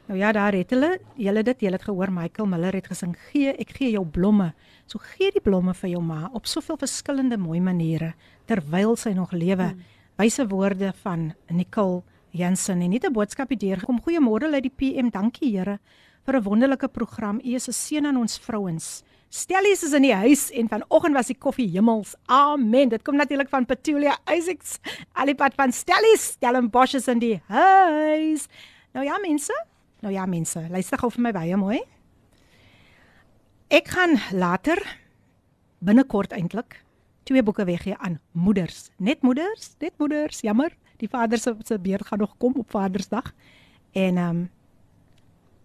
Nou ja, daar het hulle, julle dit, julle het gehoor Michael Miller het gesing, "Gee, ek gee jou blomme." So gee die blomme vir jou ma op soveel verskillende mooi maniere terwyl sy nog lewe. Hmm. Wyse woorde van Nicole Jensen en net 'n boodskapie deurgekom. Goeiemôre uit die PM. Dankie Here vir 'n wonderlike program. U is 'n seën aan ons vrouens. Stellies is in die huis en vanoggend was die koffie hemels. Amen. Dit kom natuurlik van Petulia Isaacs. Alipad van Stellies, Stellenbosch is in die huis. Nou ja mense, nou ja mense, luister gou vir my baie mooi. Ek gaan later binnekort eintlik twee boeke weggee aan moeders. Net moeders, net moeders. Jammer, die vader se se beurt gaan nog kom op Vadersdag. En ehm um,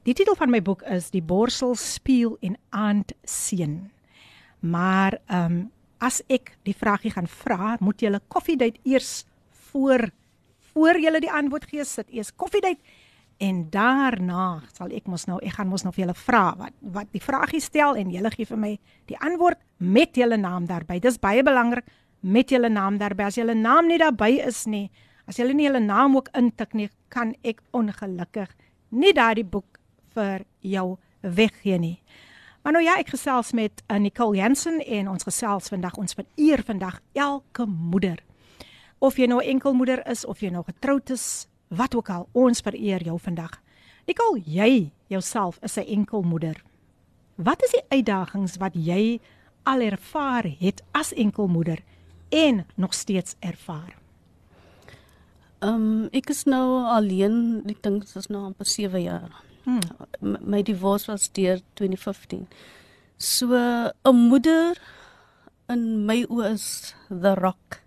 die titel van my boek is Die borsel spieël en aandseën. Maar ehm um, as ek die vragie gaan vra, moet jy 'n koffiedייט eers voor voor jy die antwoord gee, sit eers koffiedייט en daarna sal ek mos nou ek gaan mos nou vir julle vra wat wat die vragie stel en julle gee vir my die antwoord met julle naam daarbey. Dis baie belangrik met julle naam daarbey. As julle naam nie daarbey is nie, as julle nie julle naam ook intik nie, kan ek ongelukkig nie daardie boek vir jou weggee nie. Maar nou ja, ek gesels met uh, Nicole Jansen en ons gesels vandag ons vereer vandag elke moeder. Of jy nou enkelmoeder is of jy nou getroud is, wat ook al, ons vereer jou vandag. Nicole, jy jouself is 'n enkelmoeder. Wat is die uitdagings wat jy al ervaar het as enkelmoeder en nog steeds ervaar? Ehm um, ek is nou alleen, ek dink dit is nou amper 7 jaar. Hmm. My divorce was deur 2015. So 'n moeder in my oë is the rock.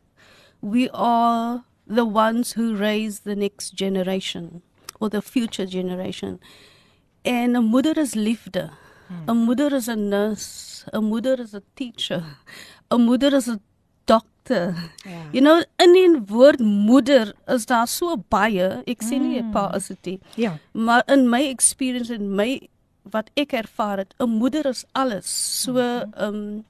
We are the ones who raise the next generation or the future generation. En 'n moeder is liefde. 'n Moeder is 'n nurse, 'n moeder is 'n teacher. 'n Moeder is 'n dokter. Ja. You know, in die woord moeder is daar so baie. Ek sê nie 'n pa is dit nie. Ja. Maar in my experience en my wat ek ervaar het, 'n moeder is alles. So ehm um,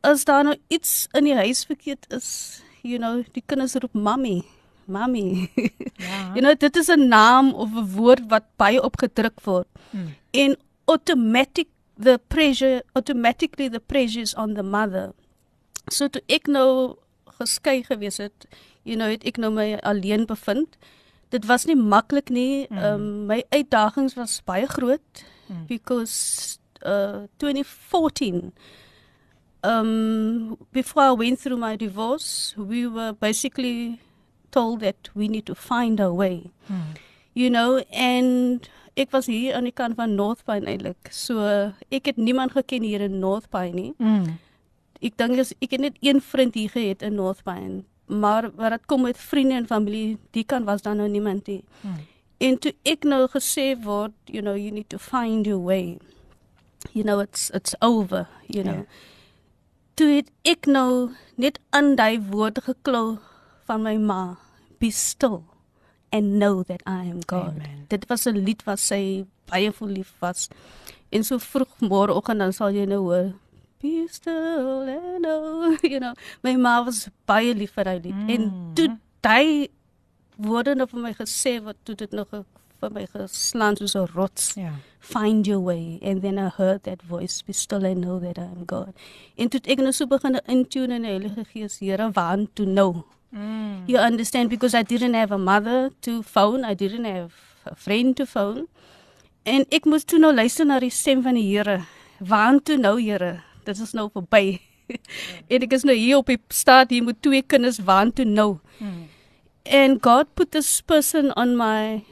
as daar nou iets in die huis verkeerd is, you know, die kinders roep mami, mami. Ja. [laughs] you know, dit is 'n naam of 'n woord wat baie opgedruk word. Hmm. En automatic the pressure automatically the pressure is on the mother. So toe ek nou geskei gewees het, you know, het ek nou my alleen bevind. Dit was nie maklik nie. Mm. Ehm um, my uitdagings was baie groot Mm. because uh 2014 um before I went through my divorce, we were basically told that we need to find a way. Hmm. You know, and ek was hier aan die kant van North Pine eintlik. So ek het niemand geken hier in North Pine nie. Mm. Ek dink as ek net een vriend hier gehad in North Pine, maar wat dit kom met vriende en familie, die kan was dan nou niemand nie. Hmm. En toe ek nou gesê word, you know, you need to find your way. You know it's it's over, you know. Ja. Toe het ek nou net aan daai woorde geklou van my ma, be still and know that I am God. Amen. Dit was 'n lied wat sy baie vol lief was. En so vroeg môreoggend dan sal jy nou hoor Be still and know, [laughs] you know. My ma was baie lief vir daai lied. Mm. En toe daai woorde nou vir my gesê wat toe dit nog vir my geslaan soos 'n rots. Ja. Find your way and then I heard that voice be still and know that I am God. En toe ek nou so begin intune in die Heilige Gees, Here, waar to know. Mm. You understand because I didn't have a mother to phone, I didn't have a friend to phone. En ek moes toe nou luister na die stem van die Here. Waar toe nou, Here? Dit is nou verby. en ek is nou hier op die staat hier met twee kinders waar toe nou. Mm. And God put this person on my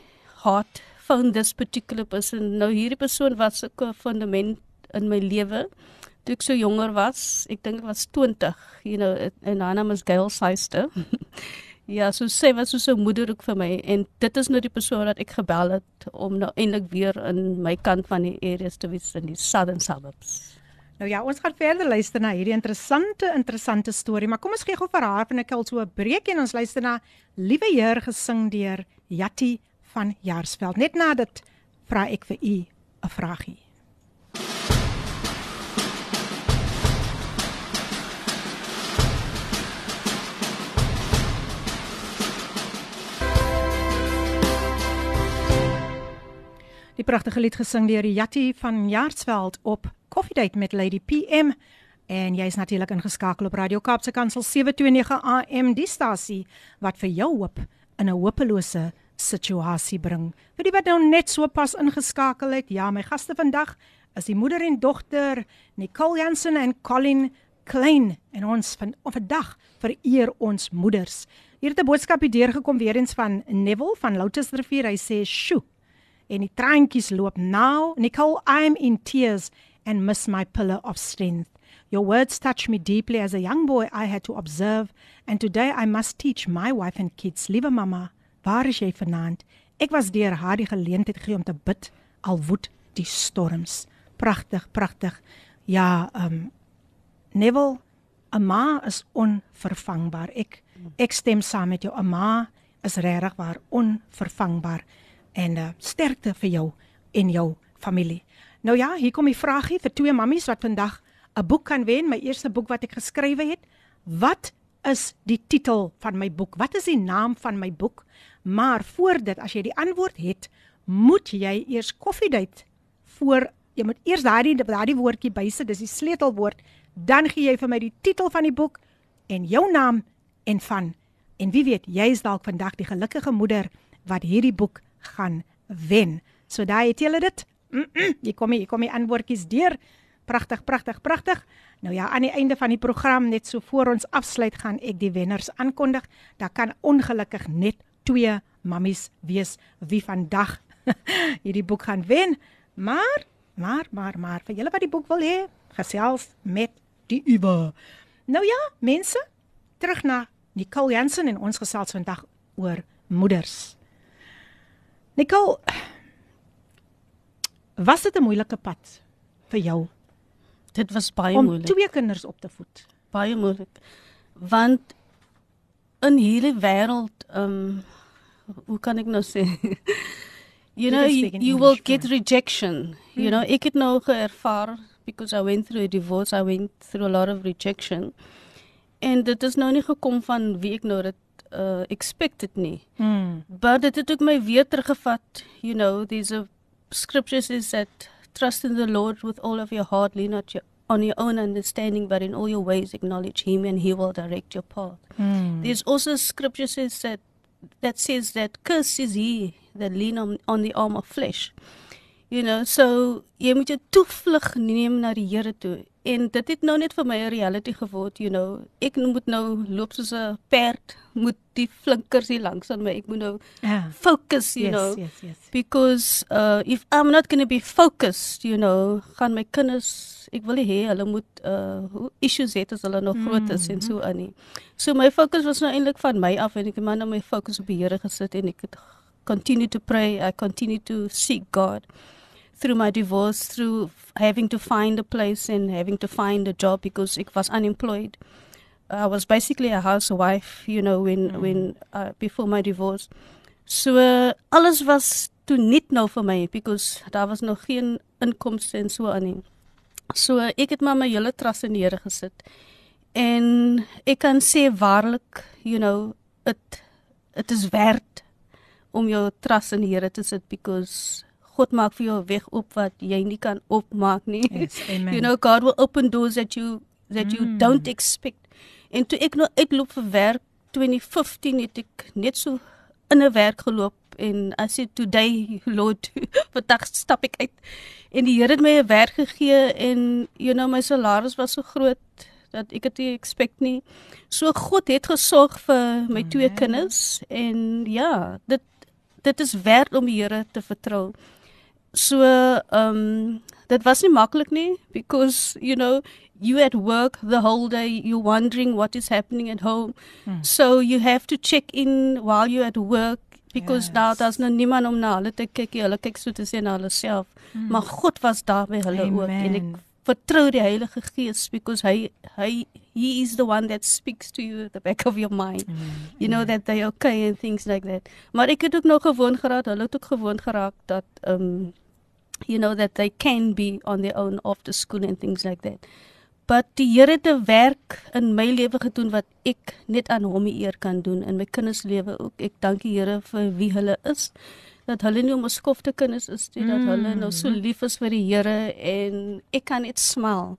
heart, found this particular person. Nou hierdie persoon was 'n fundament in my lewe. toe ek so jonger was. Ek dink ek was 20, you know, en haar naam is Gail Seister. [laughs] ja, so sy was so 'n moeder ook vir my en dit is nou die persoon wat ek gebel het om nou eintlik weer in my kant van die areas te wees in die southern suburbs. Nou ja, ons gaan verder luister na hierdie interessante interessante storie, maar kom ons gee gou vir haar van 'n kel so 'n breek en ons luister na Liewe Heer gesing deur Jatti van Jaarsveld. Net na dit vra ek vir u 'n vragie. Die pragtige lied gesing deur Jatti van Jaarsveld op Coffee Date met Lady PM en jy's natuurlik ingeskakel op Radio Kaapse Kansel 729 AM die stasie wat vir jou hoop in 'n hopelose situasie bring. Vir die wat nou net so pas ingeskakel het, ja, my gaste vandag is die moeder en dogter Nicole Jansen en Colin Klein en ons van vandag vereer ons moeders. Hier het 'n boodskap hier deurgekom weer eens van Neville van Loutersrivier. Hy sê, "Sjoe, en die traantjies loop nou. Nicole, I'm in tears and miss my pillar of strength. Your words touch me deeply as a young boy I had to observe and today I must teach my wife and kids. Liewe mamma, waar is jy vanaand? Ek was deur haar die geleentheid gegee om te bid al woed die storms. Pragtig, pragtig. Ja, ehm um, Neville, 'n ma is onvervangbaar. Ek ek stem saam met jou. 'n Ma is regtig waar onvervangbaar en uh, sterkte vir jou en jou familie. Nou ja, hier kom die vragie vir twee mammies wat vandag 'n boek kan wen, my eerste boek wat ek geskrywe het. Wat is die titel van my boek? Wat is die naam van my boek? Maar voor dit, as jy die antwoord het, moet jy eers koffiedייט voor jy moet eers daardie daardie woordjie bysit, dis die sleutelwoord, dan gee jy vir my die titel van die boek en jou naam en van en wie weet, jy is dalk vandag die gelukkige moeder wat hierdie boek gaan wen. So daai het julle dit. Mm -mm, jy kom hier, kom hier antwoordjies deur. Pragtig, pragtig, pragtig. Nou ja, aan die einde van die program net so voor ons afsluit gaan ek die wenners aankondig. Daar kan ongelukkig net twee mammies wees wie vandag [laughs] hierdie boek gaan wen. Maar, maar, maar, maar vir julle wat die boek wil hê, gesels met die Uwe. Nou ja, mense, terug na Nicole Jansen en ons gesels vandag oor moeders. Nicole, was dit 'n moeilike pad vir jou? Dit was baie om moeilik. twee kinders op te voed. Baie moeilik. Want in hierdie wêreld, ehm um, hoe kan ek nou sê? [laughs] you know, you, you will get maar. rejection. You know, ek het nou geervaar because I went through a divorce, I went through a lot of rejection. En dit is nou nie gekom van wie ek nou dit uh expected nie. Mm. But dit het ook my weer teruggevat. You know, there's a scripture says that trust in the Lord with all of your heart, lean not your, on your own understanding, but in all your ways acknowledge Him, and He will direct your path. Mm. There's also scripture says that that says that curse is he that lean on, on the arm of flesh. You know, so jy moet jou toevlug neem na die Here toe. En dit het nou net vir my 'n reality geword, you know. Ek moet nou loop soos 'n perd, moet die flinkers hier langs aan my. Ek moet nou Ja. focus, you yes, know yes, yes. because uh if I'm not going to be focused, you know, gaan my kinders ek wil nie hê hulle moet uh issues hê as hulle nog groot is en so aan nie. So my focus was nou eintlik van my af en ek het maar nou my focus op die Here gesit en ek het continue to pray, I continue to seek God through my divorce, through having to find a place and having to find a job because ek was unemployed. I was basically a housewife, you know, when when uh, before my divorce. So uh, alles was toe net nou vir my because daar was nog geen inkomste en so aan nie. So uh, ek het maar my hele trust in die Here gesit. En ek kan sê waarlik, you know, it it is werd om jou trust in die Here te sit because God maak vir jou 'n weg op wat jy nie kan opmaak nie. Yes, amen. You know God will open doors that you that you Mm. don't expect. En toe ek nou uitloop vir werk 2015 het ek net so in 'n werk geloop en I said today Lord [laughs] vandag stap ek uit. En die Here het my 'n werk gegee en you know my salaris was so groot dat ek dit nie expect nie. So God het gesorg vir my twee kinders en ja, dit dit is werd om die Here te vertrou. So ehm um, Dit was nie maklik nie because you know you at work the whole day you're wondering what is happening at home. Hmm. So you have to check in while you're at work because Yes. now daar's nou niemand om na hulle te kyk nie. Hulle kyk so te sê na hulle self. Maar God was daar by hulle ook en ek Hmm. Amen. Vertrou die Heilige Gees because hy hy he is the one that speaks to you at the back of your mind. You know that they okay and things like that. Maar ek het ook nog gewoon geraak, hulle het ook gewoon geraak dat um you know that they can be on their own after school and things like that. But die Here het 'n werk in my lewe gedoen wat ek net aan hom eer kan doen in my kinders lewe ook. Ek dank die Here vir wie hulle is. Dat hulle nie om 'n skofte kinders is nie, dat hulle nou so lief is vir die Here en ek kan net smile.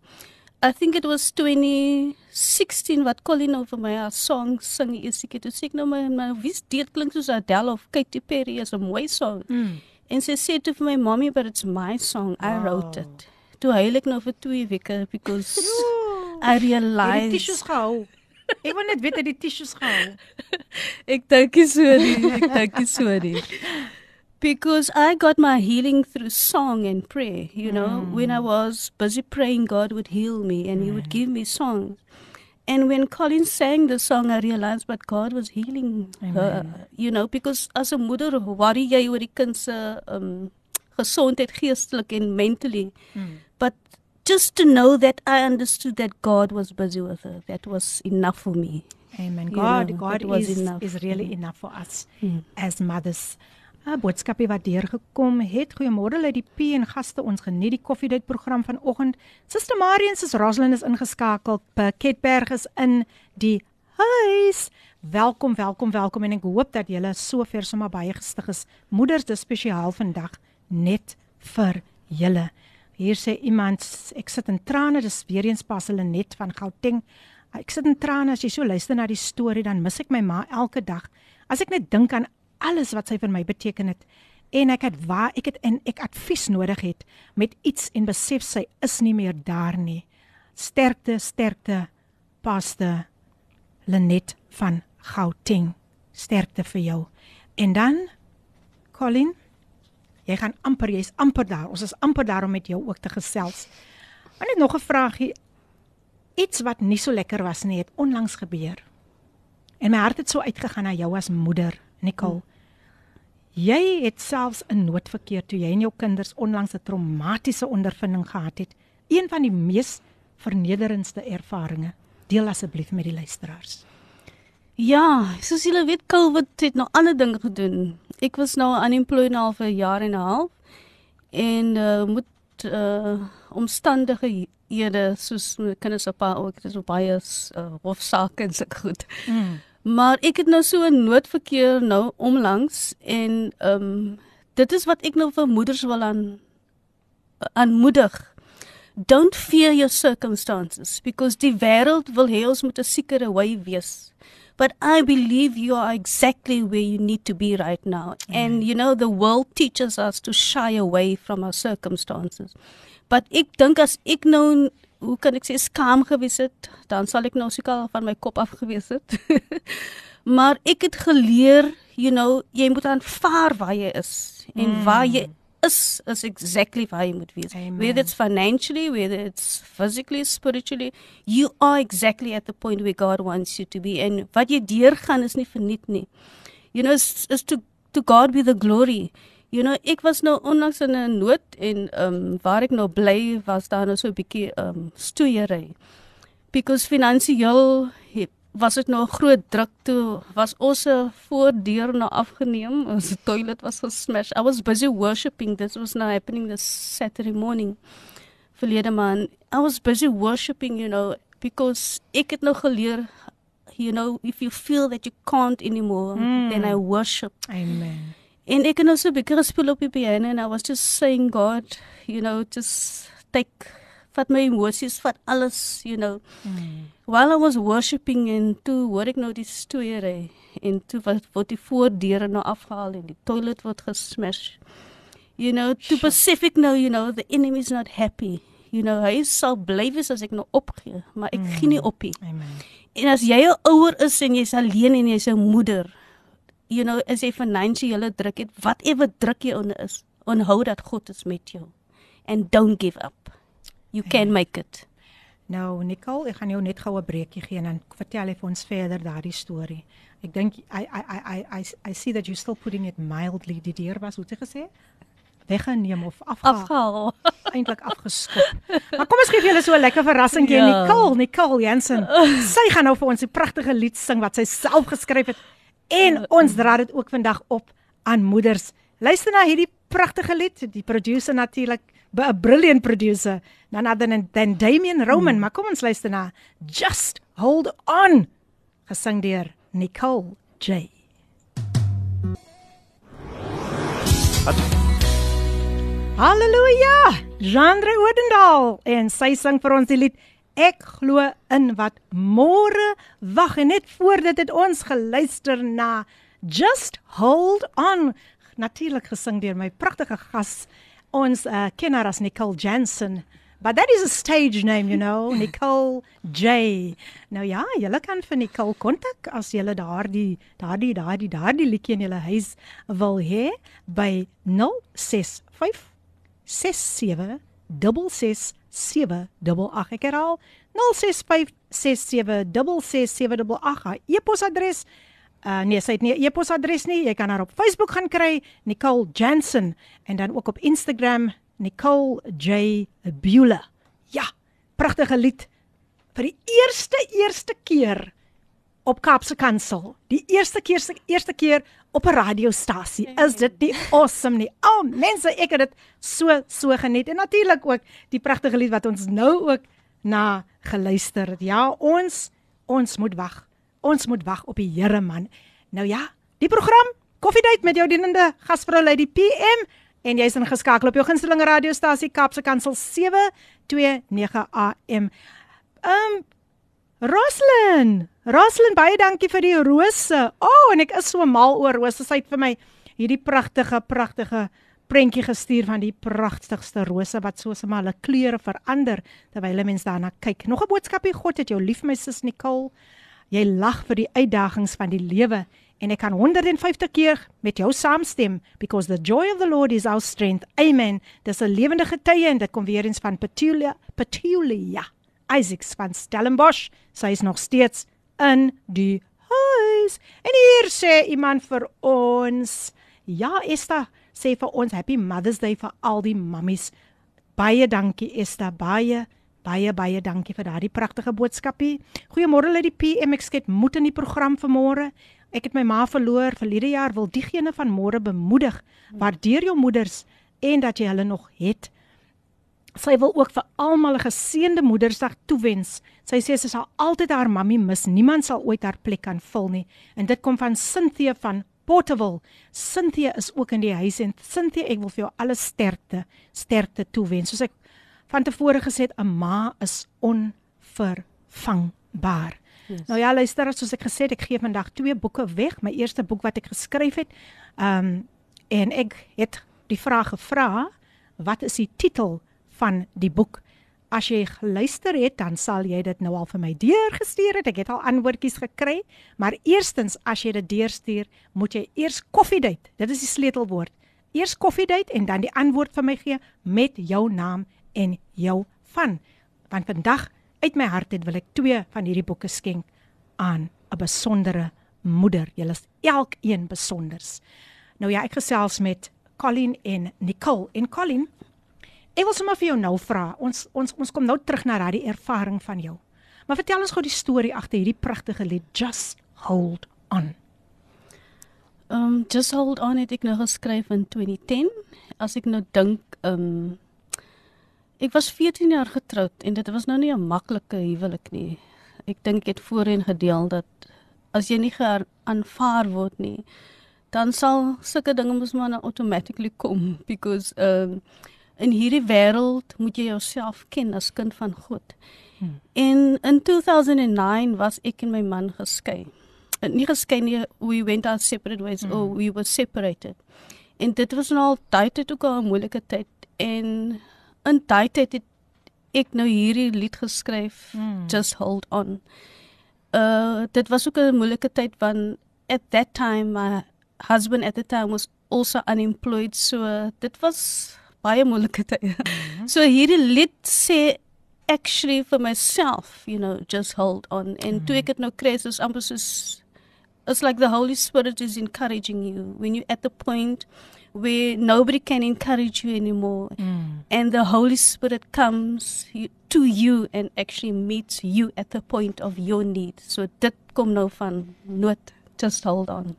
I think it was 2016 wat Colin nou vir my 'n song sing is ek het toe sê ek nou my my wie's dit klink soos Adele of Katy Perry as 'n mooi song. Mm. En sy sê toe vir my mommy but it's my song. I wrote Wow. it. Toe huil ek nou vir 2 weke because [laughs] I het die realized tissues gehou. Ek wil net weet dat die tissues gehou. [laughs] Ek dink nie so nie. Ek dink nie so nie. Because I got my healing through song and prayer. You know, when I was busy praying, God would heal me and He would give me songs. And when Colin sang the song, I realized what God was healing her. You know, because as a moeder worry jy oor die kind se um gesondheid geestelik en mentally. But just to know that I understood that God was busy with her, that was enough for me. Amen. You God, know, God was is enough. is really enough for us Mm. as mothers. 'n Boodskapie wat deurgekom het. Goeiemôre uit die P en gaste. Ons geniet die koffiedייט program vanoggend. Suster Marion se Rosalind is ingeskakel. Piketberg is in die huis. Welkom, welkom, welkom en ek hoop dat julle sover sommer baie gestig is. Moeders, dis spesiaal vandag net vir julle. Hier sê iemand ek sit in trane, dis weer eens pas hulle net van Gauteng. Ek sit in trane as jy so luister na die storie dan mis ek my ma elke dag. As ek net dink aan alles wat sy vir my beteken het en ek het waar ek het en ek advies nodig het met iets en besef sy is nie meer daar nie. Sterkte, sterkte paste Lenet van Gauteng. Sterkte vir jou. En dan Colin, jy gaan amper jy's amper daar. Ons is amper daar om met jou ook te gesels. Maar net nog 'n vraagie. Iets wat nie so lekker was nie, het onlangs gebeur. En my hart het so uitgegaan na jou as moeder, Nicole. Jy het selfs 'n noodverkeer toe jy en jou kinders onlangs 'n traumatiese ondervinding gehad het. Een van die mees vernederendste ervarings. Deel asseblief met die luisteraars. Ja, soos julle weet, COVID het nou ander dinge gedoen. Ek was nou unemployed nou al vir 'n jaar en 'n half en uh, moet uh, omstandighede soos my kinders op pa ook, dit is baie uh, hofsaake en so goed. Mm. Maar ek het nou so 'n noodverkeer nou omlangs en ehm um, dit is wat ek nou vir moeders wil aan aanmoedig. Don't fear your circumstances because die wêreld wil hê ons moet 'n sekere way wees. But I believe you are exactly where you need to be right now. And you know the world teaches us to shy away from our circumstances. But ek dink as ek nou hoe kan ek sê skaam gewees het, dan sal ek nou seker van my kop af gewees het. [laughs] maar ek het geleer, you know, jy moet aanvaar waar jy is en mm. waar jy is is exactly waar jy moet wees. Amen. Whether it's financially, whether it's physically, spiritually, you are exactly at the point where God wants you to be and wat jy deurgaan is nie verniet nie. You know, is, is to to God be the glory. You know, ek was nou onlangs in 'n nood en ehm um, waar ek nou bly was daar nou so 'n bietjie ehm um, stoeiery. Because finansiëel was dit nou 'n groot druk toe was ons se voordeur nou afgeneem [laughs] ons toilet was gesmash I was busy worshiping this was now happening this Saturday morning verlede maand I was busy worshiping you know because ek het nou geleer you know if you feel that you can't anymore mm. then I worship Amen. En ek het nou so 'n bietjie gespeel op die piano and I was just saying God, you know, just take vat my emosies, vat alles, you know. Mm. While I was worshiping en toe hoor ek nou die storie en toe wat word die voordeure nou afgehaal en die toilet word gesmash. You know, to Pacific nou, you know, the enemy is not happy. You know, hy sal bly wees as ek nou opgee, maar ek mm. gee nie op nie. Amen. En as jy 'n ouer is en jy's alleen en jy's 'n moeder, you know, as jy finansiële druk het, whatever druk jy onder is, onthou dat God is met jou. and don't give up. You can make it. Nou Nicole, ek gaan jou net gou 'n breekie gee en dan vertel jy vir ons verder daardie storie. Ek dink I I I I I I see that you still putting it mildly. Die deur was hoe jy gesê? Weggeneem of afgehaal. [laughs] Afgehaal. Eintlik afgeskop. Maar kom ons gee vir julle so 'n lekker verrassingkie Ja. ja. Nicole, Nicole Jensen. [laughs] Sy gaan nou vir ons 'n pragtige lied sing wat sy self geskryf het en ons dra dit ook vandag op aan moeders. Luister na hierdie pragtige lied, die producer natuurlik, 'n brilliant producer, other than, than Damian Roman, hmm. maar kom ons luister na Just Hold On, gesing deur Nicole J. Halleluja! Jandre Odendaal en sy sing vir ons die lied Ek glo in wat môre wag en net voor dit ons geluister na Just Hold On natuurlik gesing deur my pragtige gas ons uh, kenner as Nicole Jansen But that is a stage name, you know, [laughs] Nicole J. Nou ja, julle kan vir Nicole kontak as julle daardie daardie daardie daardie liedjie in julle huis wil hê by 065 67 66788. Ek herhaal 065 6676788. E-posadres Uh nee, sy het nie 'n e-posadres nie. Jy kan haar op Facebook gaan kry, Nicole Jansen en dan ook op Instagram Nicole J Beulah. Ja, pragtige lied vir die eerste eerste keer op Kaapse Kansel. Die eerste keer se eerste keer op 'n radiostasie. Is dit nie awesome nie? Al oh, mense, ek het dit so so geniet en natuurlik ook die pragtige lied wat ons nou ook na geluister het. Ja, ons ons moet wag. Ons moet wag op die Here man. Nou ja, die program Koffiedייט met jou dienende gasvrou Lady PM en jy's ingeskakel op jou gunsteling radiostasie Kaapse Kansel 729 AM. Um Roslyn, Roslyn baie dankie vir die rose. O, oh, en ek is so mal oor rose. Sy het vir my hierdie pragtige pragtige prentjie gestuur van die pragtigste rose wat soos maar hulle kleure verander terwyl mense daarna kyk. Nog 'n boodskapie, God het jou lief my sis Nicole. Jy lag vir die uitdagings van die lewe en ek kan 150 keer met jou saamstem because the joy of the Lord is our strength. Amen. Dis 'n lewende getuie en dit kom weer eens van Petulia, Petulia. Isaacs van Stellenbosch. Sy is nog steeds in die huis. En hier sê iemand vir ons, ja Esther, sê vir ons happy Mother's Day vir al die mammies. Baie dankie Esther, baie Baie baie dankie vir daardie pragtige boodskapie. Goeiemôre uit die PM ek skep moed in die program vanmôre. Ek het my ma verloor verlede jaar wil diegene van môre bemoedig. Waardeer jou moeders en dat jy hulle nog het. Sy wil ook vir almal 'n geseënde Moedersdag toewens. Sy sê sy sal altyd haar mammie mis. Niemand sal ooit haar plek kan vul nie. En dit kom van Cynthia van Portable. Cynthia is ook in die huis en Cynthia, ek wil vir jou alle sterkte, sterkte toewens. Soos ek van tevore gesê het 'n ma is onvervangbaar. Yes. Nou ja, luister, soos ek gesê het, ek gee vandag twee boeke weg. My eerste boek wat ek geskryf het, ehm um, en ek het die vraag gevra, wat is die titel van die boek? As jy geluister het, dan sal jy dit nou al vir my deurgestuur het. Ek het al antwoordjies gekry, maar eerstens as jy dit deurstuur, moet jy eers koffiedייט. Dit is die sleutelwoord. Eers koffiedייט en dan die antwoord vir my gee met jou naam en jou van. Want vandag uit my hart het wil ek twee van hierdie boeke skenk aan 'n besondere moeder. Julle is elkeen besonders. Nou ja, ek gesels met Colin en Nicole. En Colin, ek wil sommer vir jou nou vra. Ons ons ons kom nou terug na daardie ervaring van jou. Maar vertel ons gou die storie agter hierdie pragtige lied Just Hold On. Um Just Hold On het ek nou geskryf in 2010. As ek nou dink, um ek was 14 jaar getroud en dit was nou nie 'n maklike huwelik nie. Ek dink ek het voorheen gedeel dat as jy nie aanvaar word nie, dan sal sulke dinge mos maar nou automatically kom [laughs] because um in hierdie wêreld moet jy jouself ken as kind van God. Hmm. En in 2009 was ek en my man geskei. Nie geskei nie, we went our separate ways hmm. or we were separated. En dit was nou al tyd ook al 'n moeilike tyd en in daai tyd het ek nou hierdie lied geskryf hmm. Just Hold On. Uh dit was ook 'n moeilike tyd want at that time my husband at the time was also unemployed so dit was baie moeilike tye. Mm. So hierdie lied sê actually for myself, you know, just hold on. En toe ek dit nou kry, is amper soos it's like the Holy Spirit is encouraging you when you're at the point where nobody can encourage you anymore. And the Holy Spirit comes to you and actually meets you at the point of your need. So dit kom nou van nood. Just hold on.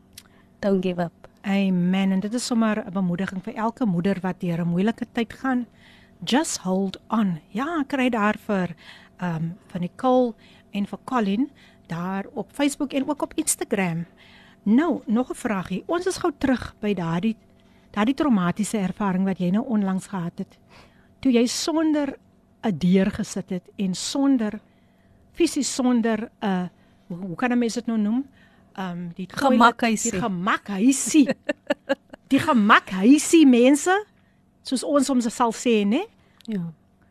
Don't give up. Amen. En dit is sommer 'n bemoediging vir elke moeder wat deur 'n moeilike tyd gaan. Just hold on. Ja, kry daar vir ehm um, van Nicole en vir Colin daar op Facebook en ook op Instagram. Nou, nog 'n vraagie. Ons is gou terug by daardie daardie traumatiese ervaring wat jy nou onlangs gehad het. Toe jy sonder 'n deur gesit het en sonder fisies sonder 'n uh, hoe kan 'n mens dit nou noem? Ehm um, die Gemakhuisie. Die gemakhuisie. die gemakhuisie mense soos ons soms sal sê, né? Ja.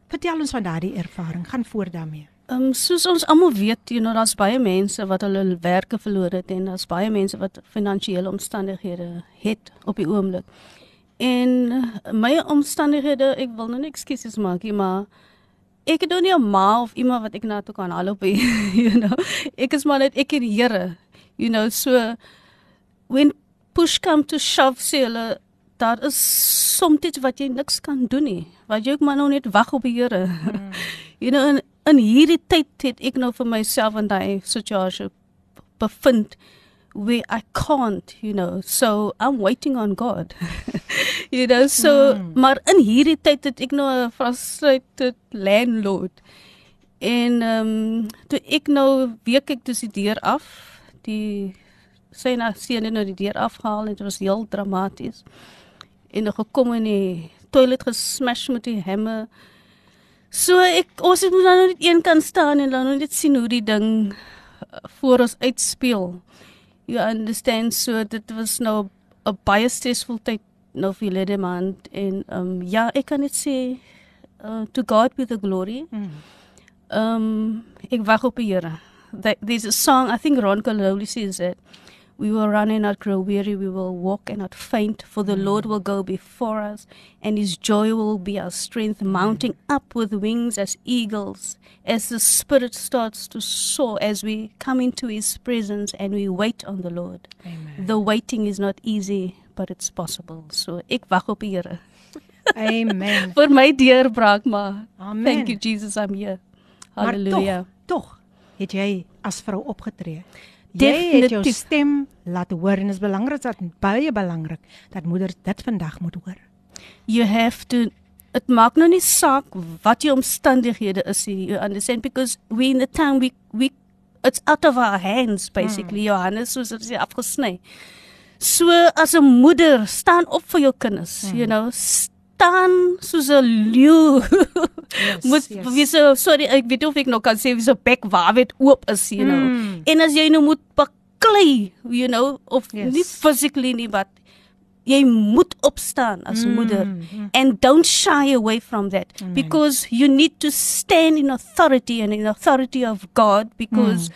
Vertel ons van daardie ervaring. Gaan voort daarmee. Ehm um, soos ons almal weet, you know, daar's baie mense wat hulle werke verloor het en daar's baie mense wat finansiële omstandighede het op die oomblik. En uh, my omstandighede, ek wil nou nie ekskuses maak nie, maar ek het nou nie 'n ma of iemand wat ek na toe kan halop, [laughs] you know. Ek is maar net ek en die Here. You know, so when push come to shove sê hulle daar is soms wat jy niks kan doen nie. Wat jy ook maar nou net wag op die Here. Mm. [laughs] you know, in, in hierdie tyd het ek nou vir myself in daai situasie bevind where I can't, you know. So I'm waiting on God. [laughs] you know, so mm. maar in hierdie tyd het ek nou 'n frustrated landlord. En ehm um, toe ek nou week ek dus die deur af, die sy na seun het nou die deur afgehaal en dit was heel dramaties. En nog gekom in die toilet gesmash met die hamer. So ek ons moet nou net een kan staan en dan nou net sien hoe die ding uh, voor ons uitspeel. You understand so dit was nou 'n baie stressvol tyd nou vir lede maand en um ja, ek kan net sê uh, to God be the glory. Mm. Um ek wag op die Here. That there's a song I think Ron Cololi says it. we will run and not grow weary, we will walk and not faint, for the Lord will go before us, and his joy will be our strength, mounting up with wings as eagles, as the Spirit starts to soar, as we come into his presence and we wait on the Lord. Amen. The waiting is not easy, but it's possible. So ek wag op Here. Amen. [laughs] Vir my deurbraak, maar Amen. thank you Jesus, I'm here. Maar Halleluja. tog, tog het jy as vrou opgetree. Jy het jou Definitief. stem laat hoor en dit is belangrik dat baie belangrik dat moeders dit vandag moet hoor. you have to dit maak nou nie saak wat jou omstandighede is nie you understand because we in the time we we it's out of our hands basically mm. Johannes soos dit afgesny so as 'n moeder staan op vir jou kinders mm. you know staan soos 'n leeu Yes, moet yes. so sorry ek weet of ek nog kan sê wie so bek waar dit oop is you know Mm. en as jy nou moet baklei you know of Yes. nie physically nie but jy moet opstaan as Mm, moeder mm. and don't shy away from that Amen. because you need to stand in authority and in authority of God because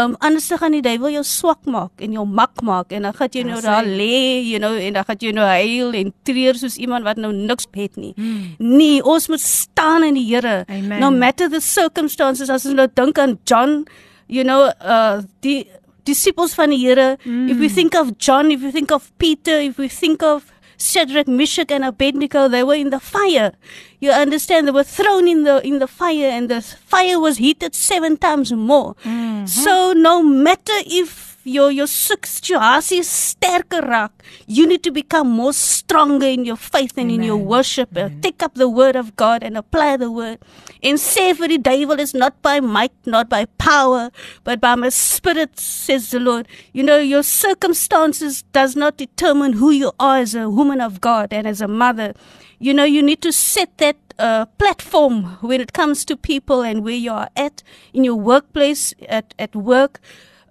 um anders dan gaan die duiwel jou swak maak en jou mak maak en dan gaan jy nou daar lê you know en dan gaan jy nou huil en treur soos iemand wat nou niks het nie Mm. nee ons moet staan in die Here no matter the circumstances as ons nou dink aan John you know uh die disciples van die Here mm. if we think of John if we think of Peter if we think of Shadrach, Meshach, and Abednego, they were in the fire. You understand? They were thrown in the in the fire, and the fire was heated seven times more. Mhm. So no matter if your your situasie sterker raak, you need to become more stronger in your faith and in your Amen. worship. Uh, Take up the word of God and apply the word. And say for the devil is not by might, not by power, but by my spirit, says the Lord. You know, your circumstances does not determine who you are as a woman of God and as a mother. You know, you need to set that uh, platform when it comes to people and where you are at in your workplace, at, at work.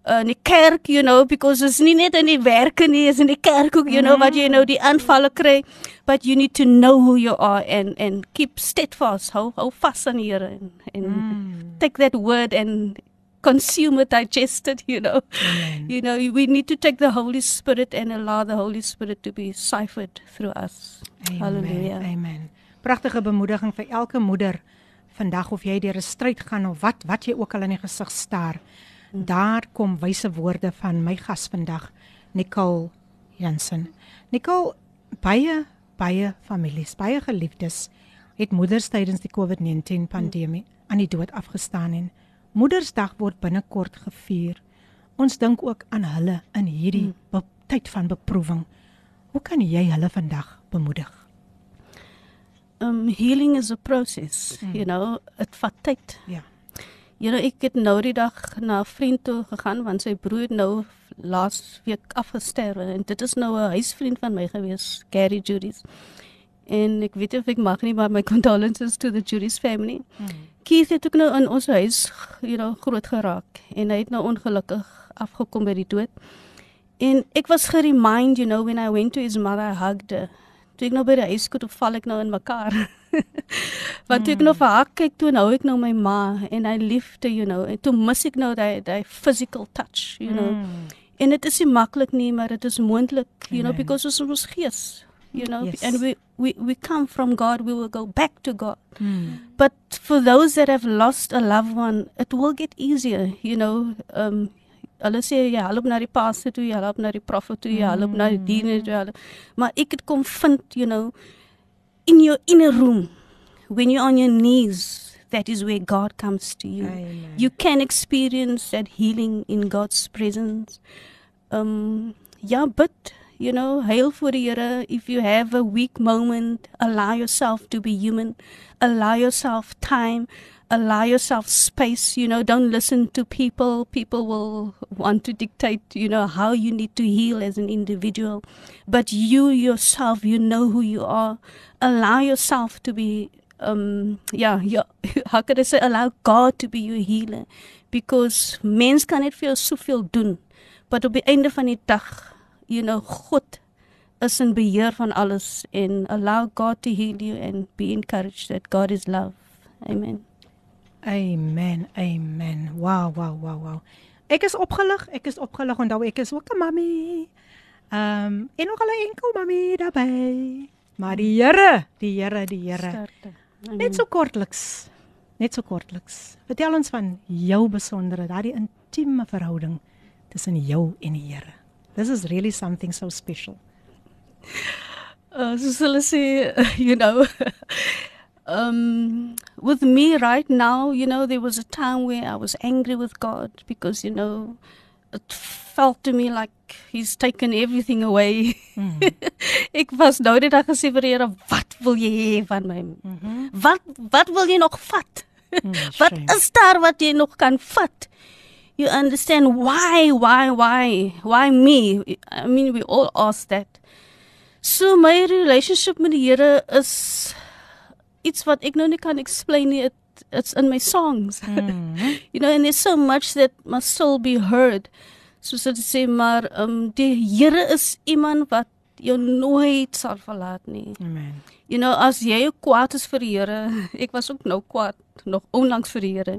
Uh, in die kerk, you know, because it's nie net in die werke nie, is in die kerk ook, you know, wat jy nou die aanvalle kry, but you need to know who you are and and keep steadfast, hou hou vas aan die Here en en Mm. take that word and consume it, digest it, you know. Amen. You know, we need to take the Holy Spirit and allow the Holy Spirit to be ciphered through us. Amen. Hallelujah. Amen. Pragtige bemoediging vir elke moeder vandag of jy deur 'n stryd gaan of wat wat jy ook al in die gesig staar. Daar kom wyse woorde van my gas vandag, Nicole Jansen. Nicole, baie baie families, baie geliefdes het moeders tydens die COVID-19 pandemie aan die dood afgestaan en Moedersdag word binnekort gevier. Ons dink ook aan hulle in hierdie be- tyd van beproewing. Hoe kan jy hulle vandag bemoedig? Um healing is a process, mm. you know, dit vat tyd. Ja. You know, ek het nou die dag na 'n vriend toe gegaan want sy broer nou laas week afgesterwe en dit is nou 'n huisvriend van my gewees, Gary Judith. En ek weet of ek mag nie maar my condolences to the Judith family. Mm. Keith het ook nou in ons huis, you know, groot geraak en hy het nou ongelukkig afgekom by die dood. En ek was geremind, you know, when I went to his mother, I hugged her. Toe ek nou by die huis kom, val ek nou in mekaar. [laughs] [laughs] Want toe ek nou vir haar kyk, toe nou ek nou my ma en hy liefde, you know, en toe mis ek nou daai daai physical touch, you know. Mm. En dit is nie maklik nie, maar dit is moontlik, you know, Amen. because ons ons gees, you know, Yes. and we we we come from God, we will go back to God. Mm. But for those that have lost a loved one, it will get easier, you know. Um hulle sê jy help na die pastor toe, jy help na die profet toe, jy help na die dienaar toe. help- Maar ek het kom vind, you know, in your inner room when you're on your knees, that is where God comes to you. Amen. You can experience that healing in God's presence. Um ja, but you know, hail for the Here. If you have a weak moment, allow yourself to be human. Allow yourself time. Allow yourself space. You know, don't listen to people. People will want to dictate, you know, how you need to heal as an individual. But you yourself, you know who you are. Allow yourself to be um yeah, yeah [laughs] how could I say allow God to be your healer because mens kan net vir jou soveel doen but op die einde van die dag you know God is in beheer van alles and allow God to heal you and be encouraged that God is love amen Amen. Amen. Wow, wow, wow, wow. Ek is opgelig. Ek is opgelig. Onthou ek is ook 'n mammy. Ehm um, en nog 'n enkel mammy daarbey. Maar die Here, die Here, die Here. Net so kortliks. Net so kortliks. Vertel ons van jou besondere, daardie intieme verhouding tussen jou en die Here. This is really something so special. uh, soos hulle sê, [laughs] you know, um, with me right now, you know, there was a time where I was angry with God because, you know, it felt to me like He's taken everything away. Mm-hmm. [laughs] Ek was nou net daar gesê vir Here, wat wil jy hê van my? Mm-hmm. Wat wat wil jy nog vat? Mm, [laughs] wat shame. is daar wat jy nog kan vat? You understand why, why, why, why me? I mean, we all ask that. So my relationship met die Here is iets wat ek nou nie kan explain nie. It, it's in my songs. [laughs] you know, and there's so much that must still be heard. Soos dit sê, maar um die Here is iemand wat jou nooit sal verlaat nie. Amen. You know, as jy kwaad is vir die Here, [laughs] ek was ook nou kwaad nog onlangs vir die Here.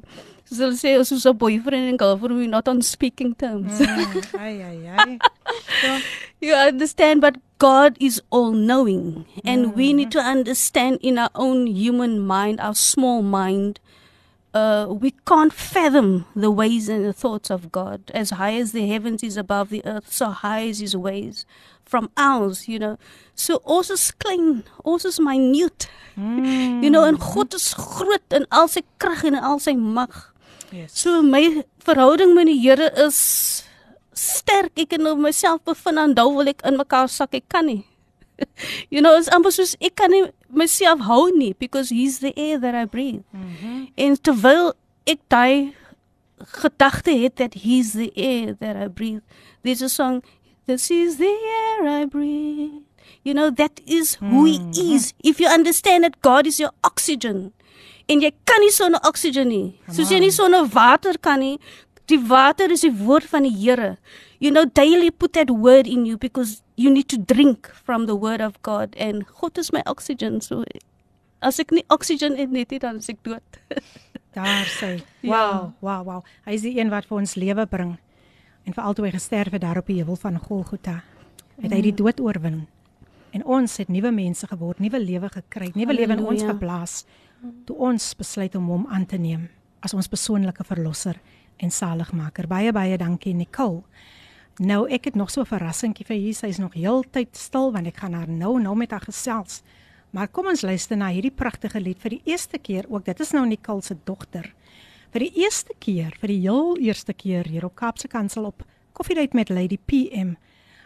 Soos hulle sê, ons is 'n boyfriend and girlfriend, we're not on speaking terms. Mm, ai ai ai. [laughs] You understand, but God is all knowing. And we need to understand in our own human mind, our small mind, uh, we can't fathom the ways and the thoughts of God. As high as the heavens is above the earth, so high is his ways from ours, you know. So ons is klein, ons is minute. You know, en God is groot in al sy krag en in al sy mag. Yes. So my verhouding met die Here is sterk. Ek kan op myself bevind en dan wil ek in mekaar sak. Ek kan nie. [laughs] you know, it's amper soos ek kan nie myself hou nie because he's the air that I breathe. Mm -hmm. En terwyl ek daai gedagte het that he's the air that I breathe. There's a song this is the air I breathe. You know, that is who he is. If you understand that God is your oxygen. En jy kan nie sonder oxygen nie. Soos jy nie sonder water kan nie. Die water is die woord van die Here. You know, daily put that word in you because you need to drink from the word of God and God is my oxygen. So as ek nie oxygen het net nie, dan is ek dood. [laughs] Daar sê. Ja. Wow, wow, wow. Hy is die een wat vir ons lewe bring. En veral toe hy gesterf het daar op die heuwel van Golgotha, het hy die dood oorwin. En ons het nuwe mense geword, nuwe lewe gekry, nuwe lewe in ons geblaas. Toe ons besluit om hom aan te neem as ons persoonlike verlosser en saligmaker. Baie baie dankie Nicole. Nou ek het nog so 'n verrassingkie vir hier. Sy's nog heeltyd stil want ek gaan haar nou nou met haar gesels. Maar kom ons luister na hierdie pragtige lied vir die eerste keer ook. Dit is nou Nicole se dogter Vir die eerste keer, vir die heel eerste keer hier op Kaapse Kansel op Koffiedייט met Lady PM.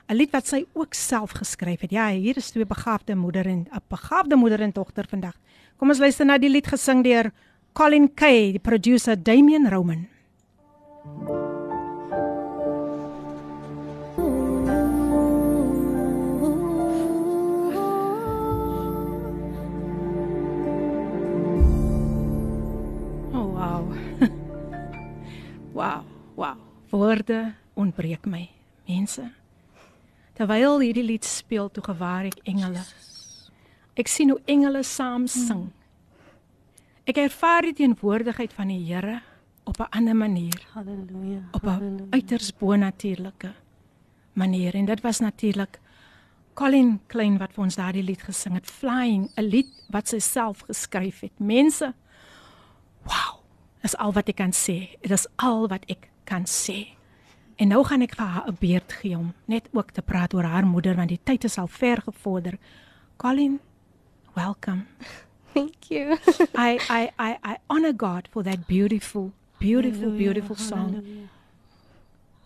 'n Lied wat sy ook self geskryf het. Ja, hier is twee begaafde moeder en 'n begaafde moeder en dogter vandag. Kom ons luister na die lied gesing deur Colin Kay, die producer Damian Roman. Oh Wow, wow. Woorde ontbreek my, mense. Terwyl hierdie lied speel, toe gewaar ek engele. Ek sien hoe engele saam sing. Ek ervaar die teenwoordigheid van die Here op 'n ander manier, Halleluja. op 'n uiters bonatuurlike manier en dit was natuurlik Colin Klein wat vir ons daardie lied gesing het, Flying, 'n lied wat sy self geskryf het. Mense, wow, dis al wat ek kan sê. Dit is al wat ek kan sê. En nou gaan ek vir haar 'n beurt gee om net ook te praat oor haar moeder want die tyd is al ver gevorder. Colin, welcome. Thank you. I I I I honor God for that beautiful, beautiful, Halleluja, beautiful song halleluja.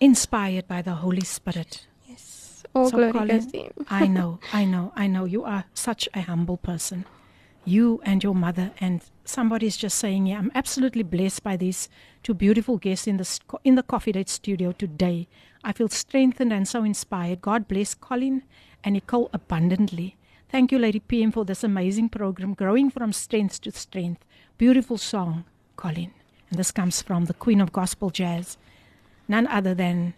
inspired by the Holy Spirit. yes. All So, glory Colin, goes to him. I [laughs] know, I know, I know. You are such a humble person. You and your mother, and somebody's just saying, "Yeah, I'm absolutely blessed by these two beautiful guests in the in the Coffee Date studio today. I feel strengthened and so inspired. God bless Colin and Nicole abundantly. Thank you, Lady PM, for this amazing program, growing from strength to strength. Beautiful song, Colin, and this comes from the Queen of Gospel Jazz, none other than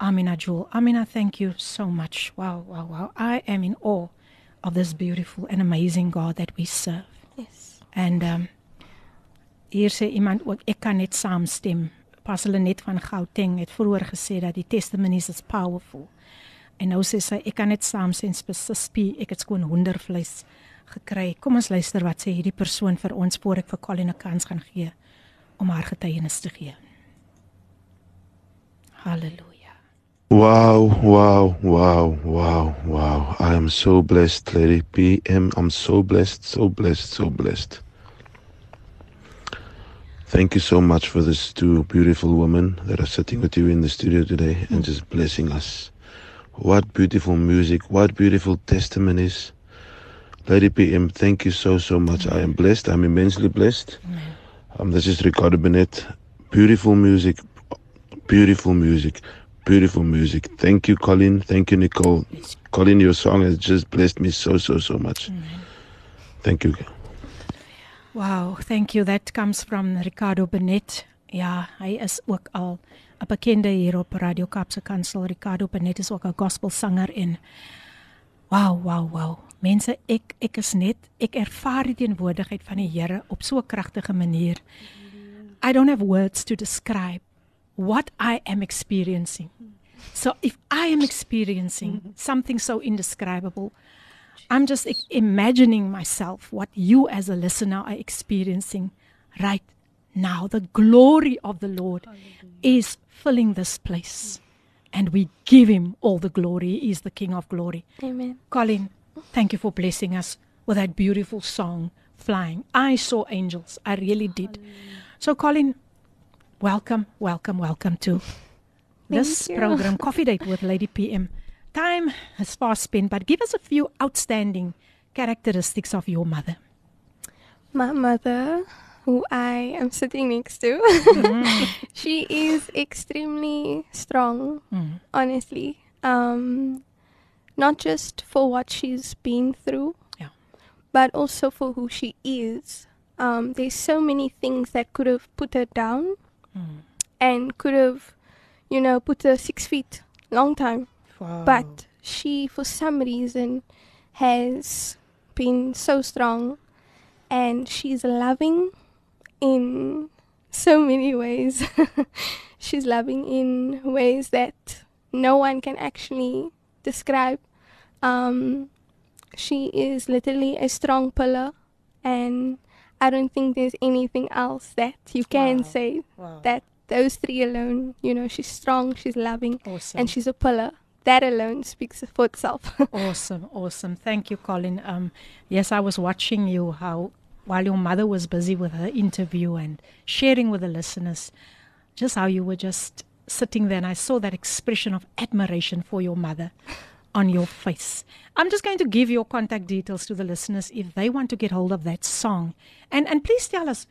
Amina Jewel. Amina, thank you so much. Wow, wow, wow. I am in awe of this beautiful and amazing God that we serve. Yes. And um hier sê iemand ook ek kan net saamstem. Pas hulle net van Gauteng het vroeër gesê dat die testimonies is powerful. En nou sê sy ek kan net saamstem spesifiek ek het skoon hondervleis gekry. Kom ons luister wat sê hierdie persoon vir ons voor ek vir Colin 'n kans gaan gee om haar getuienis te gee. Halleluja. Wow, wow, wow, wow, wow. I am so blessed, Lady PM. I'm so blessed, so blessed, so blessed. Thank you so much for these two beautiful women that are sitting with you in the studio today and just blessing us. What beautiful music, what beautiful testimonies. Lady PM, thank you so, so much. I am blessed. I'm immensely blessed. Um, this is Ricardo Bennett. Beautiful music, beautiful music, beautiful music. Thank you, Colin. Thank you, Nicole. Colin, your song has just blessed me so, so, so much. Thank you. Wow, thank you. That comes from Ricardo Benet. Ja, hy is ook al 'n bekende hier op Radio Kaapse Kansel. Ricardo Benet is ook 'n gospelsanger en wow, wow, wow. Mense, ek ek is net ek ervaar die teenwoordigheid van die Here op so 'n kragtige manier. I don't have words to describe what I am experiencing. So if I am experiencing something so indescribable, I'm just imagining myself what you as a listener are experiencing right now. The glory of the Lord is filling this place. And we give him all the glory. He is the King of glory. Amen. Colin, thank you for blessing us with that beautiful song, Flying. I saw angels. I really did. So, Colin, welcome, welcome, welcome to this program, Coffee Date with Lady PM. Time has fast spent, but give us a few outstanding characteristics of your mother. My mother, who I am sitting next to, [laughs] she is extremely strong, Mm. honestly. Um, not just for what she's been through, Yeah. but also for who she is. Um, there's so many things that could have put her down Mm. and could have, you know, put her six feet long time. Wow. But she, for some reason, has been so strong and she's loving in so many ways. [laughs] she's loving in ways that no one can actually describe. Um, she is literally a strong pillar, and I don't think there's anything else that you can Wow. say Wow. that those three alone, you know, she's strong, she's loving, awesome. and she's a pillar. That alone speaks for itself. [laughs] Awesome, awesome. Thank you, Colin. Um, yes, I was watching you how while your mother was busy with her interview and sharing with the listeners, just how you were just sitting there, and I saw that expression of admiration for your mother on your face. I'm just going to give your contact details to the listeners if they want to get hold of that song, and and please tell us,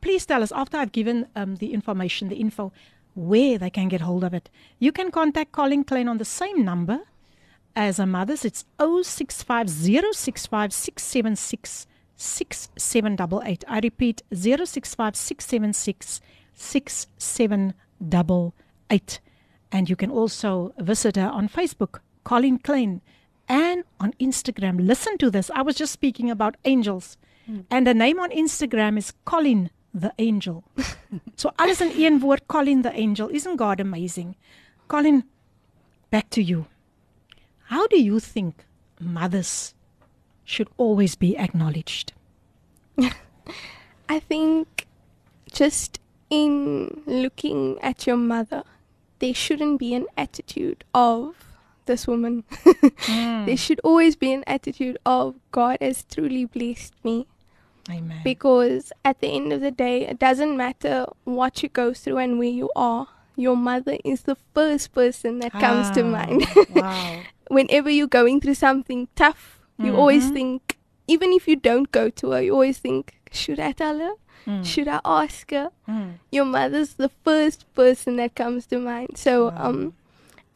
please tell us after I've given um, the information, the info. Where they can get hold of it. You can contact Colin Klein on the same number as a mother's, it's 06506567666788. I repeat, 0656766788. And you can also visit her on Facebook, Colin Klein, and on Instagram. Listen to this. I was just speaking about angels. Hmm. And the name on Instagram is Colin the Angel. [laughs] so alles in een woord, Colin the Angel. Isn't God amazing? Colin, back to you. How do you think mothers should always be acknowledged? [laughs] I think just in looking at your mother, there shouldn't be an attitude of this woman. [laughs] Hmm. There should always be an attitude of God has truly blessed me. Amen. Because at the end of the day, it doesn't matter what you go through and where you are. Your mother is the first person that comes to Ah, mind. wow. [laughs] Whenever you're going through something tough, you always Mhm. think, even if you don't go to her, you always think, should I tell her? Mm, Should I ask her? mm. Your mother's the first person that comes to mind. So, Wow. um,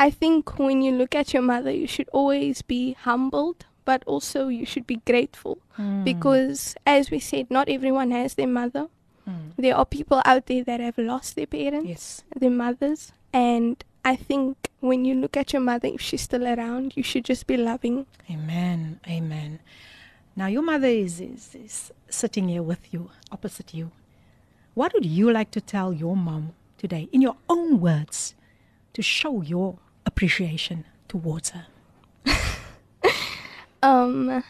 I think when you look at your mother, you should always be humbled, but also you should be grateful Mm, because, as we said, not everyone has their mother. mm. There are people out there that have lost their parents, Yes. their mothers, and I think when you look at your mother, if she's still around, you should just be loving. Amen. Amen. Now, your mother is, is, is sitting here with you, opposite you. What would you like to tell your mom today, in your own words, to show your appreciation towards her? [laughs] Um,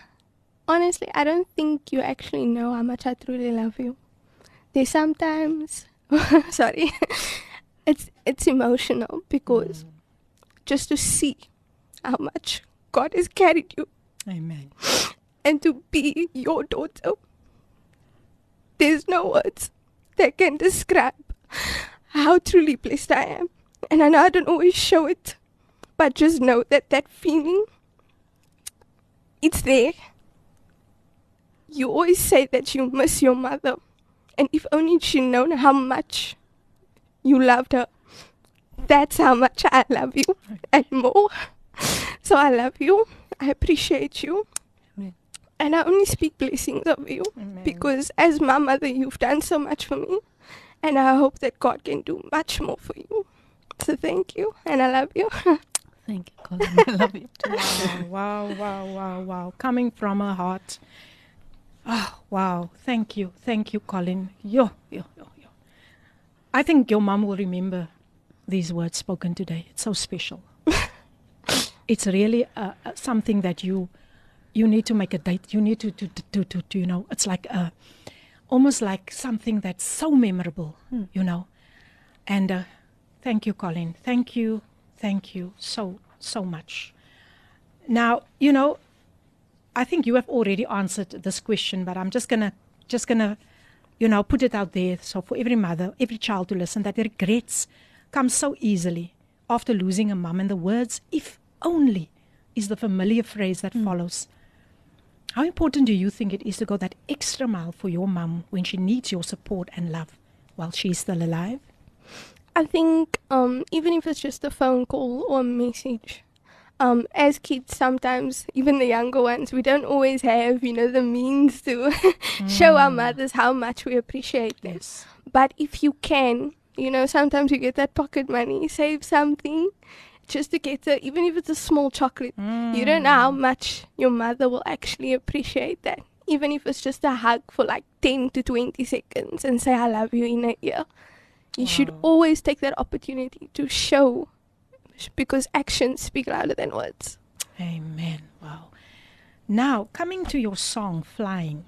honestly, I don't think you actually know how much I truly love you. There's sometimes, [laughs] sorry, it's it's emotional because just to see how much God has carried you Amen. and to be your daughter, there's no words that can describe how truly blessed I am. And I know I don't always show it, but just know that that feeling, there. You always say that you miss your mother, and if only she known how much you loved her, that's how much I love you and more. So I love you. I appreciate you. Amen. And I only speak blessings of you Amen. because as my mother, you've done so much for me. And I hope that God can do much more for you. So thank you. And I love you. [laughs] Thank you, Colin. [laughs] I love you too. wow, wow, wow, wow, wow. Coming from her heart. Oh, wow. Thank you. Thank you, Colin. Yo, yo, yo, yo. I think your mom will remember these words spoken today. It's so special. [laughs] it's really uh, uh, something that you you need to make a date. You need to to, to, to, to, you know, it's like a, almost like something that's so memorable, you know. And uh, thank you, Colin. Thank you. Thank you so, so much. Now, you know, I think you have already answered this question, but I'm just gonna just gonna, you know, put it out there so for every mother, every child to listen that regrets come so easily after losing a mum. And the words if only is the familiar phrase that mm. follows. How important do you think it is to go that extra mile for your mum when she needs your support and love while she's still alive? I think um, even if it's just a phone call or a message, um, as kids, sometimes even the younger ones, we don't always have, you know, the means to [laughs] show our mothers how much we appreciate them. Yes. But if you can, you know, sometimes you get that pocket money, save something just to get a, even if it's a small chocolate. You don't know how much your mother will actually appreciate that. Even if it's just a hug for like 10 to 20 seconds and say, I love you in a ear. You should always take that opportunity to show because actions speak louder than words. Amen. Wow. Now, coming to your song Flying.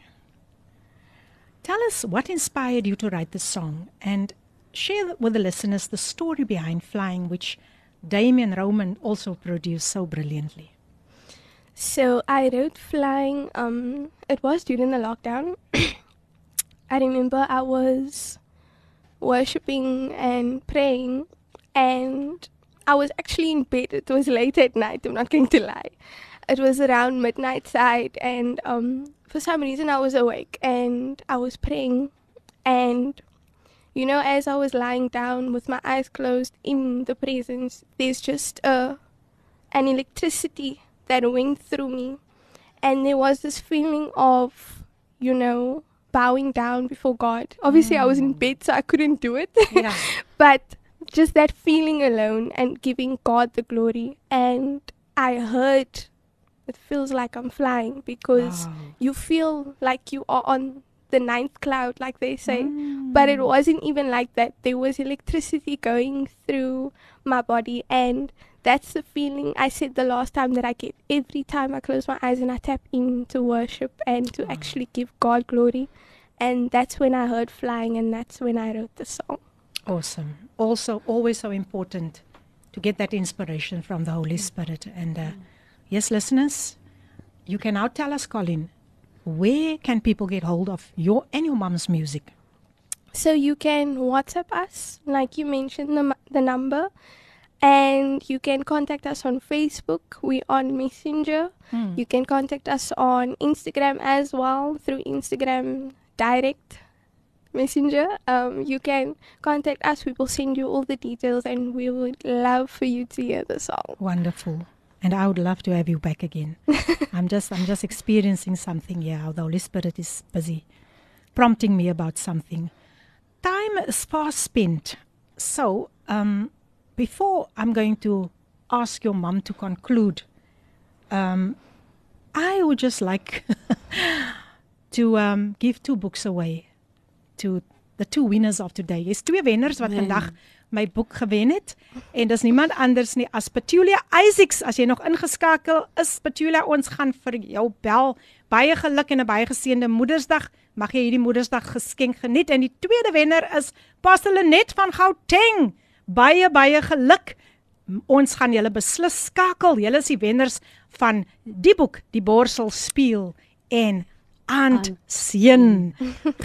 Tell us what inspired you to write this song and share with the listeners the story behind Flying which Damien Roman also produced so brilliantly. So I wrote flying. Um, it was during the lockdown. [coughs] I remember I was worshiping and praying, and I was actually in bed. It was late at night. I'm not going to lie. It was around midnight side, and um, for some reason I was awake and I was praying, and you know, as I was lying down with my eyes closed in the presence, there's just a an electricity that went through me. And there was this feeling of, you know, bowing down before God. Obviously, I was in bed, so I couldn't do it. [laughs] Yeah. but just that feeling alone and giving God the glory. And I heard it feels like I'm flying because Wow. you feel like you are on the ninth cloud, like they say. Mm. But it wasn't even like that. There was electricity going through my body, and that's the feeling I said the last time that I get every time I close my eyes and I tap into worship and to ah. actually give God glory. And that's when I heard flying, and that's when I wrote the song. Awesome. Also, always so important to get that inspiration from the Holy mm. Spirit. And uh, mm. yes, listeners, you can now tell us, Colin, where can people get hold of your and your mom's music? So you can WhatsApp us, like you mentioned the, the number, and you can contact us on Facebook. We on Messenger. You can contact us on Instagram as well through Instagram direct messenger. Um, you can contact us. We will send you all the details, and we would love for you to hear the song. Wonderful. And I would love to have you back again. [laughs] I'm just I'm just experiencing something here. How the Holy Spirit is busy prompting me about something. Time is fast spent. So, um, before I'm going to ask your mom to conclude, um, I would just like [laughs] to um, give two books away to the two winners of today. Is twee wenners wat vandag my boek gewen het en dis niemand anders nie as Petulia Isaacs. As jy nog ingeskakel is, Petulia, ons gaan vir jou bel. Baie geluk en 'n baie geseënde Moedersdag. Mag jy hierdie Moedersdag geskenk geniet. En die tweede wenner is Pastor Lenet van Gauteng. Baie baie geluk. Ons gaan julle beslis skakel. Julle is die wenners van die boek, Die Borsel speel en aand seën.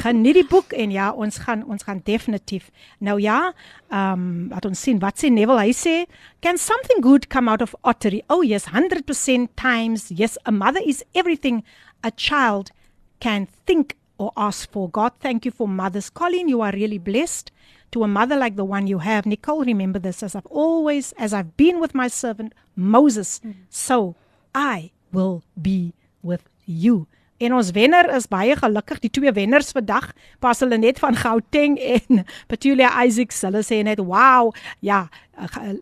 Geniet die boek en ja, ons gaan ons gaan definitief. Nou ja, ehm um, laat ons sien wat sê Neville. Hy sê, "Can something good come out of ottery?" Oh yes, 100% times. Yes, a mother is everything a child can think or ask for. God, thank you for mothers. Colin, you are really blessed to a mother like the one you have. Nicole, remember this as I've always, as I've been with my servant Moses, so I will be with you. En ons wenner is baie gelukkig, die twee wenners vandag, pas hulle net van Gauteng en [laughs] Petulia Isaacs. Hulle sê net, "Wow, ja, uh, ge-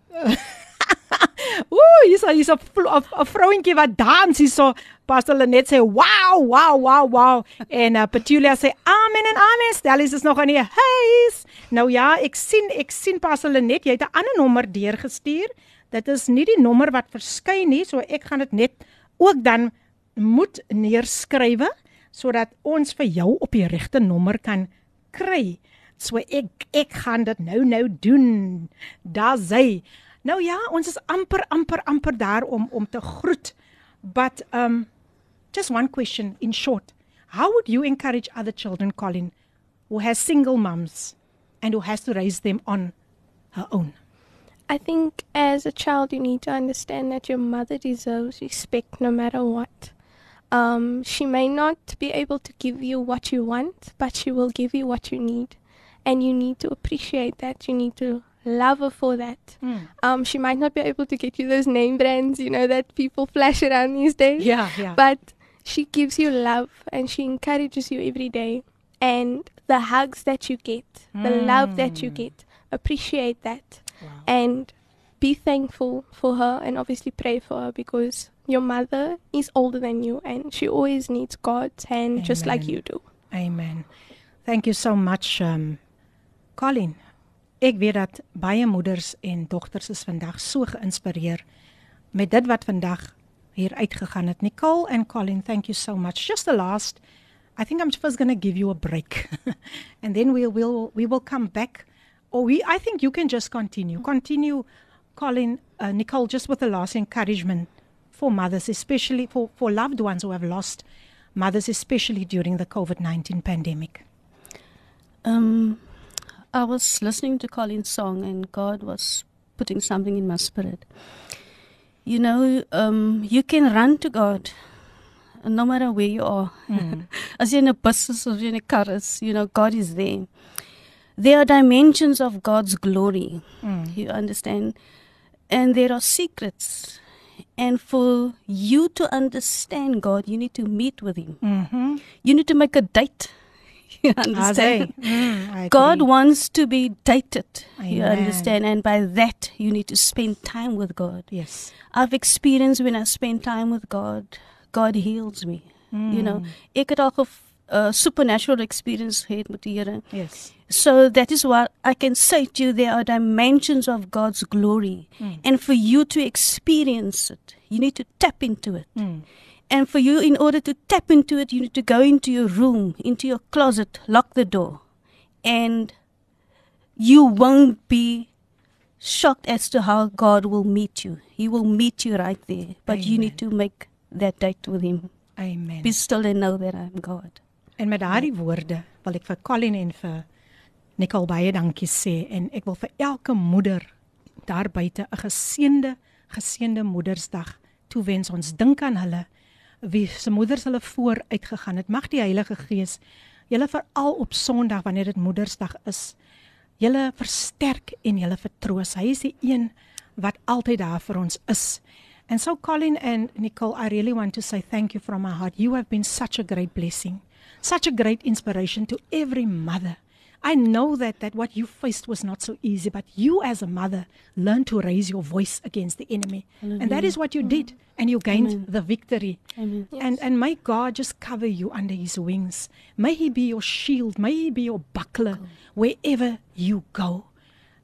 [laughs] Ooh, hier's hier's 'n vrouentjie wat dans hierso. Pastor Lenet sê, "Wow, wow, wow, wow." En uh, Petulia sê, "Amen en amen." Stellies is nog aan die huis. Nou ja, ek sien ek sien Pastor Lenet, jy het 'n ander nommer deurgestuur. Dit is nie die nommer wat verskyn nie, so ek gaan dit net ook dan moet neerskrywe sodat ons vir jou op die regte nommer kan kry. So ek ek gaan dit nou nou doen. Daar sê Nou ja, ons is amper amper amper daar om om te groet. But um just one question in short. How would you encourage other children, Colin, who has single mums and who has to raise them on her own? I think as a child, you need to understand that your mother deserves respect no matter what. Um, she may not be able to give you what you want, but she will give you what you need. And you need to appreciate that. You need to love her for that. Um, she might not be able to get you those name brands, you know, that people flash around these days. Yeah, yeah. But she gives you love and she encourages you every day. And the hugs that you get, the love that you get, appreciate that. And be thankful for her and obviously pray for her because your mother is older than you and she always needs God's hand just like you do. Amen. Thank you so much um Colin. Ek weet dat baie moeders en dogters is vandag so geïnspireer met dit wat vandag hier uitgegaan het. Nicole and Colin, thank you so much. Just the last I think I'm first going to give you a break. [laughs] and then we'll we'll we will come back or we I think you can just continue. Continue Colin uh, Nicole just with the last encouragement for mothers especially for for loved ones who have lost mothers especially during the COVID-19 pandemic. Um, I was listening to Colin's song, and God was putting something in my spirit. You know, um, you can run to God no matter where you are. Mm. [laughs] As you're in a bus or in a car, you know, God is there. There are dimensions of God's glory. Mm. You understand? And there are secrets. And for you to understand God, you need to meet with Him. Mhm. You need to make a date. [laughs] You understand? Mm, God wants to be dated. You understand? And by that, you need to spend time with God. Yes. I've experienced when I spend time with God, God heals me. You know, ek het al 'n uh, supernatural experience gehad met die Here. Yes. So that is what I can say to you. There are dimensions of God's glory. And for you to experience it, you need to tap into it. And for you, in order to tap into it, you need to go into your room, into your closet, lock the door. And you won't be shocked as to how God will meet you. He will meet you right there. But you need to make that date with Him. Amen. Be still and know that I'm God. En met daardie woorde wil ek vir Colin en vir Nicole baie dankie sê en ek wil vir elke moeder daar buite 'n geseënde geseënde Moedersdag toewens. Ons dink aan hulle wie se moeders hulle voor uitgegaan het. Mag die Heilige Gees julle veral op Sondag wanneer dit Moedersdag is, julle versterk en julle vertroos. Hy is die een wat altyd daar vir ons is. And so Colin and Nicole, I really want to say thank you from my heart. You have been such a great blessing, such a great inspiration to every mother. I know that that what you faced was not so easy, but you as a mother learned to raise your voice against the enemy. And that is what you did and you gained the victory. Amen. And and may God just cover you under his wings. May he be your shield, may he be your buckler wherever you go.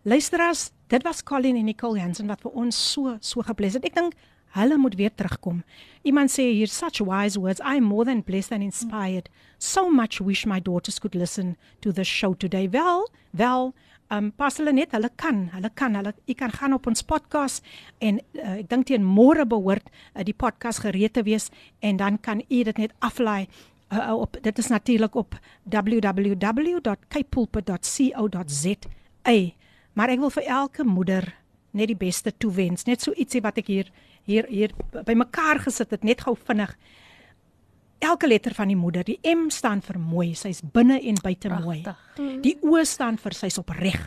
Luisteraars, dit was Colin en Nicole Hansen wat vir ons so so gebless het. Ek dink hulle moet weer terugkom. Iemand sê hier such wise words. I am more than blessed and inspired. So much wish my daughters could listen to the show today. Wel, wel, um pas hulle net, hulle kan, hulle kan, hulle u kan gaan op ons podcast en uh, ek dink teen môre behoort uh, die podcast gereed te wees en dan kan u dit net aflaai uh, op dit is natuurlik op www.kpulpit.co.za. Maar ek wil vir elke moeder net die beste toewens. Net so ietsie wat ek hier hier hier bymekaar gesit het, net gou vinnig. Elke letter van die moeder, die M staan vir mooi, sy's binne en buite mooi. Die O staan vir sy's opreg.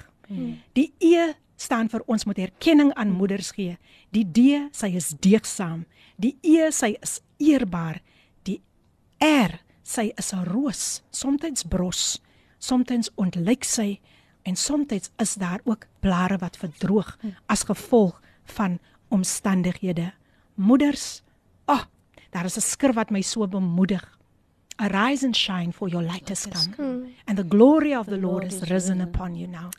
Die E staan vir ons moet erkenning aan moeders gee. Die D, sy is deegsaam. Die E, sy is eerbaar. Die R, sy is 'n roos, soms bros, soms ontlyk sy en soms is daar ook blare wat verdroog as gevolg van omstandighede. Moeders, ag, oh, daar is 'n skrif wat my so bemoedig. Arise and shine for your light has come and the glory of the Lord is risen upon you now.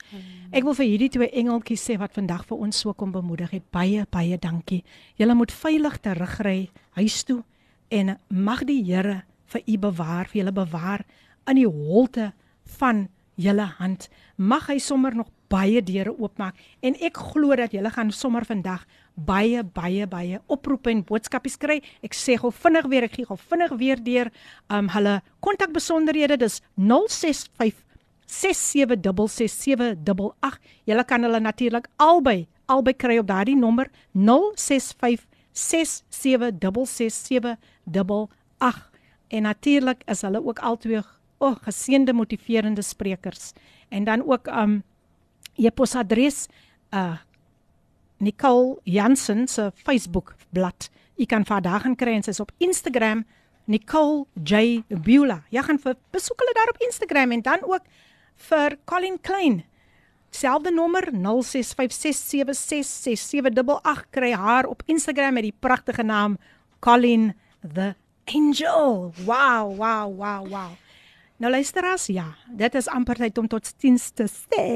Ek wil vir hierdie twee engeltjies sê wat vandag vir ons so kom bemoedig het. Baie baie dankie. Julle moet veilig terugry huis toe en mag die Here vir u bewaar, vir julle bewaar in die holte van julle hand. Mag hy sommer nog baie deure oopmaak en ek glo dat julle gaan sommer vandag baie baie baie oproepe en boodskapies kry. Ek sê gou vinnig weer, ek gee gou vinnig weer deur um hulle kontakbesonderhede dis 065 6766788. Julle kan hulle natuurlik albei albei kry op daardie nommer 065 6766788. En natuurlik is hulle ook albei o, oh, geseënde motiverende sprekers. En dan ook um e-posadres uh Nicole Jansen se Facebook bladsy. U kan vir daar gaan kry en sy's op Instagram Nicole J Bula. Jy gaan vir besoek hulle daar op Instagram en dan ook vir Colin Klein. Selfde nommer 0656766788 kry haar op Instagram met die pragtige naam Colin the Angel. Wow, wow, wow, wow. Nou luisteras, ja, dit is amper tyd om tot diens te sê.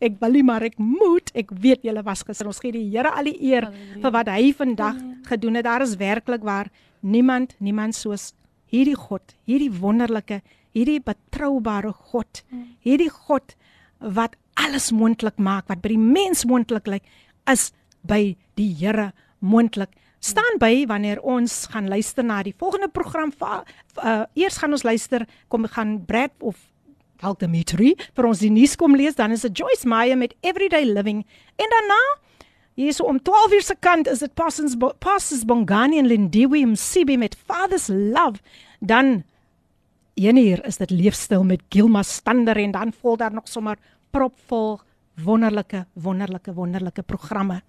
Ek wil nie maar ek moet. Ek weet julle was gister. Ons gee die Here al die eer vir wat hy vandag gedoen het. Daar is werklik waar niemand, niemand soos hierdie God, hierdie wonderlike, hierdie betroubare God. Hierdie God wat alles moontlik maak, wat by die mens moontlik lyk, is by die Here moontlik. Staan by wanneer ons gaan luister na die volgende program. Uh, eers gaan ons luister, kom gaan Brad of dalk Dimitri vir ons die nuus kom lees, dan is dit Joyce Meyer met Everyday Living en daarna hierso om 12 uur se kant is dit Pastors Pastors Bongani en Lindiwe Msibi met Father's Love. Dan een uur is dit leefstyl met Gilma Stander en dan volg daar nog sommer propvol wonderlike wonderlike wonderlike programme.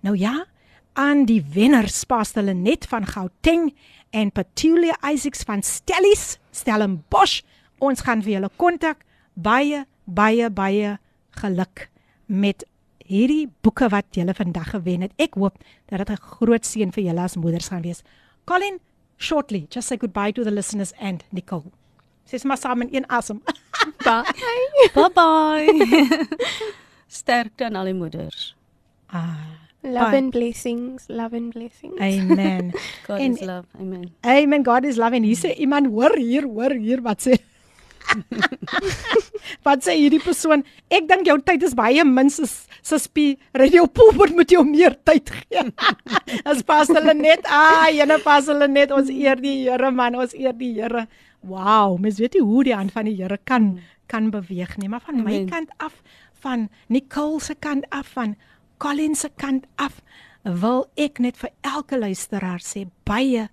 Nou ja, aan die wenners pas hulle net van Gauteng en Petulia Isaacs van Stellies, Stellenbosch. Ons gaan vir julle kontak. Baie baie baie geluk met hierdie boeke wat julle vandag gewen het. Ek hoop dat dit 'n groot seën vir julle as moeders gaan wees. Colin, shortly, just say goodbye to the listeners and Nicole. Sies maar saam in een asem. [laughs] Bye. Bye bye. [laughs] Sterkte aan al die moeders. Ah. Love Bye. and blessings, love and blessings. Amen. [laughs] God En- is love. Amen. Amen. God is love en hier sê iemand hoor hier, hoor hier wat sê. [laughs] wat sê hierdie persoon? Ek dink jou tyd is baie min sis Sispie Radio Pulpit moet jou meer tyd gee. [laughs] As pas hulle net, ah, jene pas hulle net ons eer die Here man, ons eer die Here. Wow, mens weet nie hoe die hand van die Here kan kan beweeg nie, maar van my Amen. kant af, van Nicole se kant af, van Colin se kant af, wil ek net vir elke luisteraar sê baie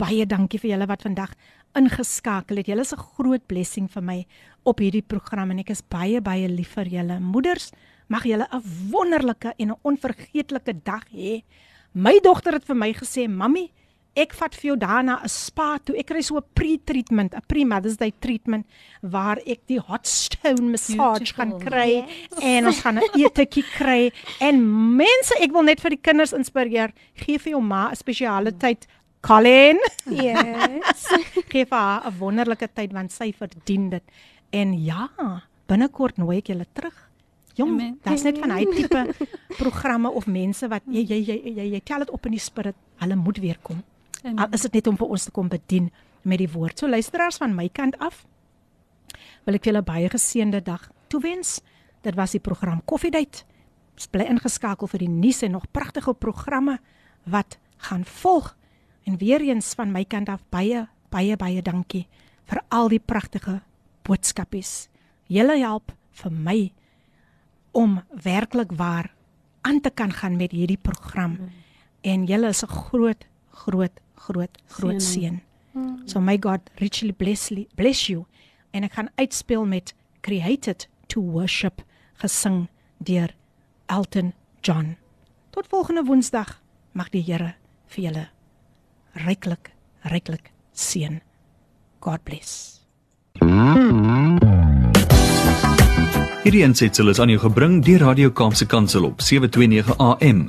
baie dankie vir julle wat vandag ingeskakel het. Julle is 'n groot blessing vir my op hierdie program en ek is baie baie lief vir julle. Moeders, mag julle 'n wonderlike en 'n onvergeetlike dag hê. My dogter het vir my gesê, "Mamy, ek vat vir jou daarna 'n spa toe. Ek kry so 'n pre-treatment, 'n pre-Mother's Day treatment waar ek die hot stone massage gaan kry en ons gaan 'n etetjie kry en mense, ek wil net vir die kinders inspireer. Gee vir jou ma 'n spesiale tyd. Colin, Yes. [laughs] gee vir haar 'n wonderlike tyd want sy verdien dit. En ja, binnekort nooi ek julle terug. Jong, daar's net van hy tipe programme of mense wat jy jy jy jy, jy tel dit op in die spirit. Hulle moet weer kom. Amen. Al is dit net om vir ons te kom bedien met die woord. So luisteraars van my kant af, wil ek vir julle baie geseënde dag toewens. Dit was die program Koffiedייט. Ons bly ingeskakel vir die nuus en nog pragtige programme wat gaan volg. En weer eens van my kant af baie baie baie dankie vir al die pragtige boodskapies. Julle help vir my om werklik waar aan te kan gaan met hierdie program. En julle is 'n groot groot groot groot seën. So may God richly bless bless you. En ek gaan uitspeel met Created to Worship gesing deur Elton John. Tot volgende Woensdag mag die Here vir julle ryklik ryklik seën. God bless. Hierdie aansetsel is aan jou gebring deur Radio Kaapse Kansel op 729 AM.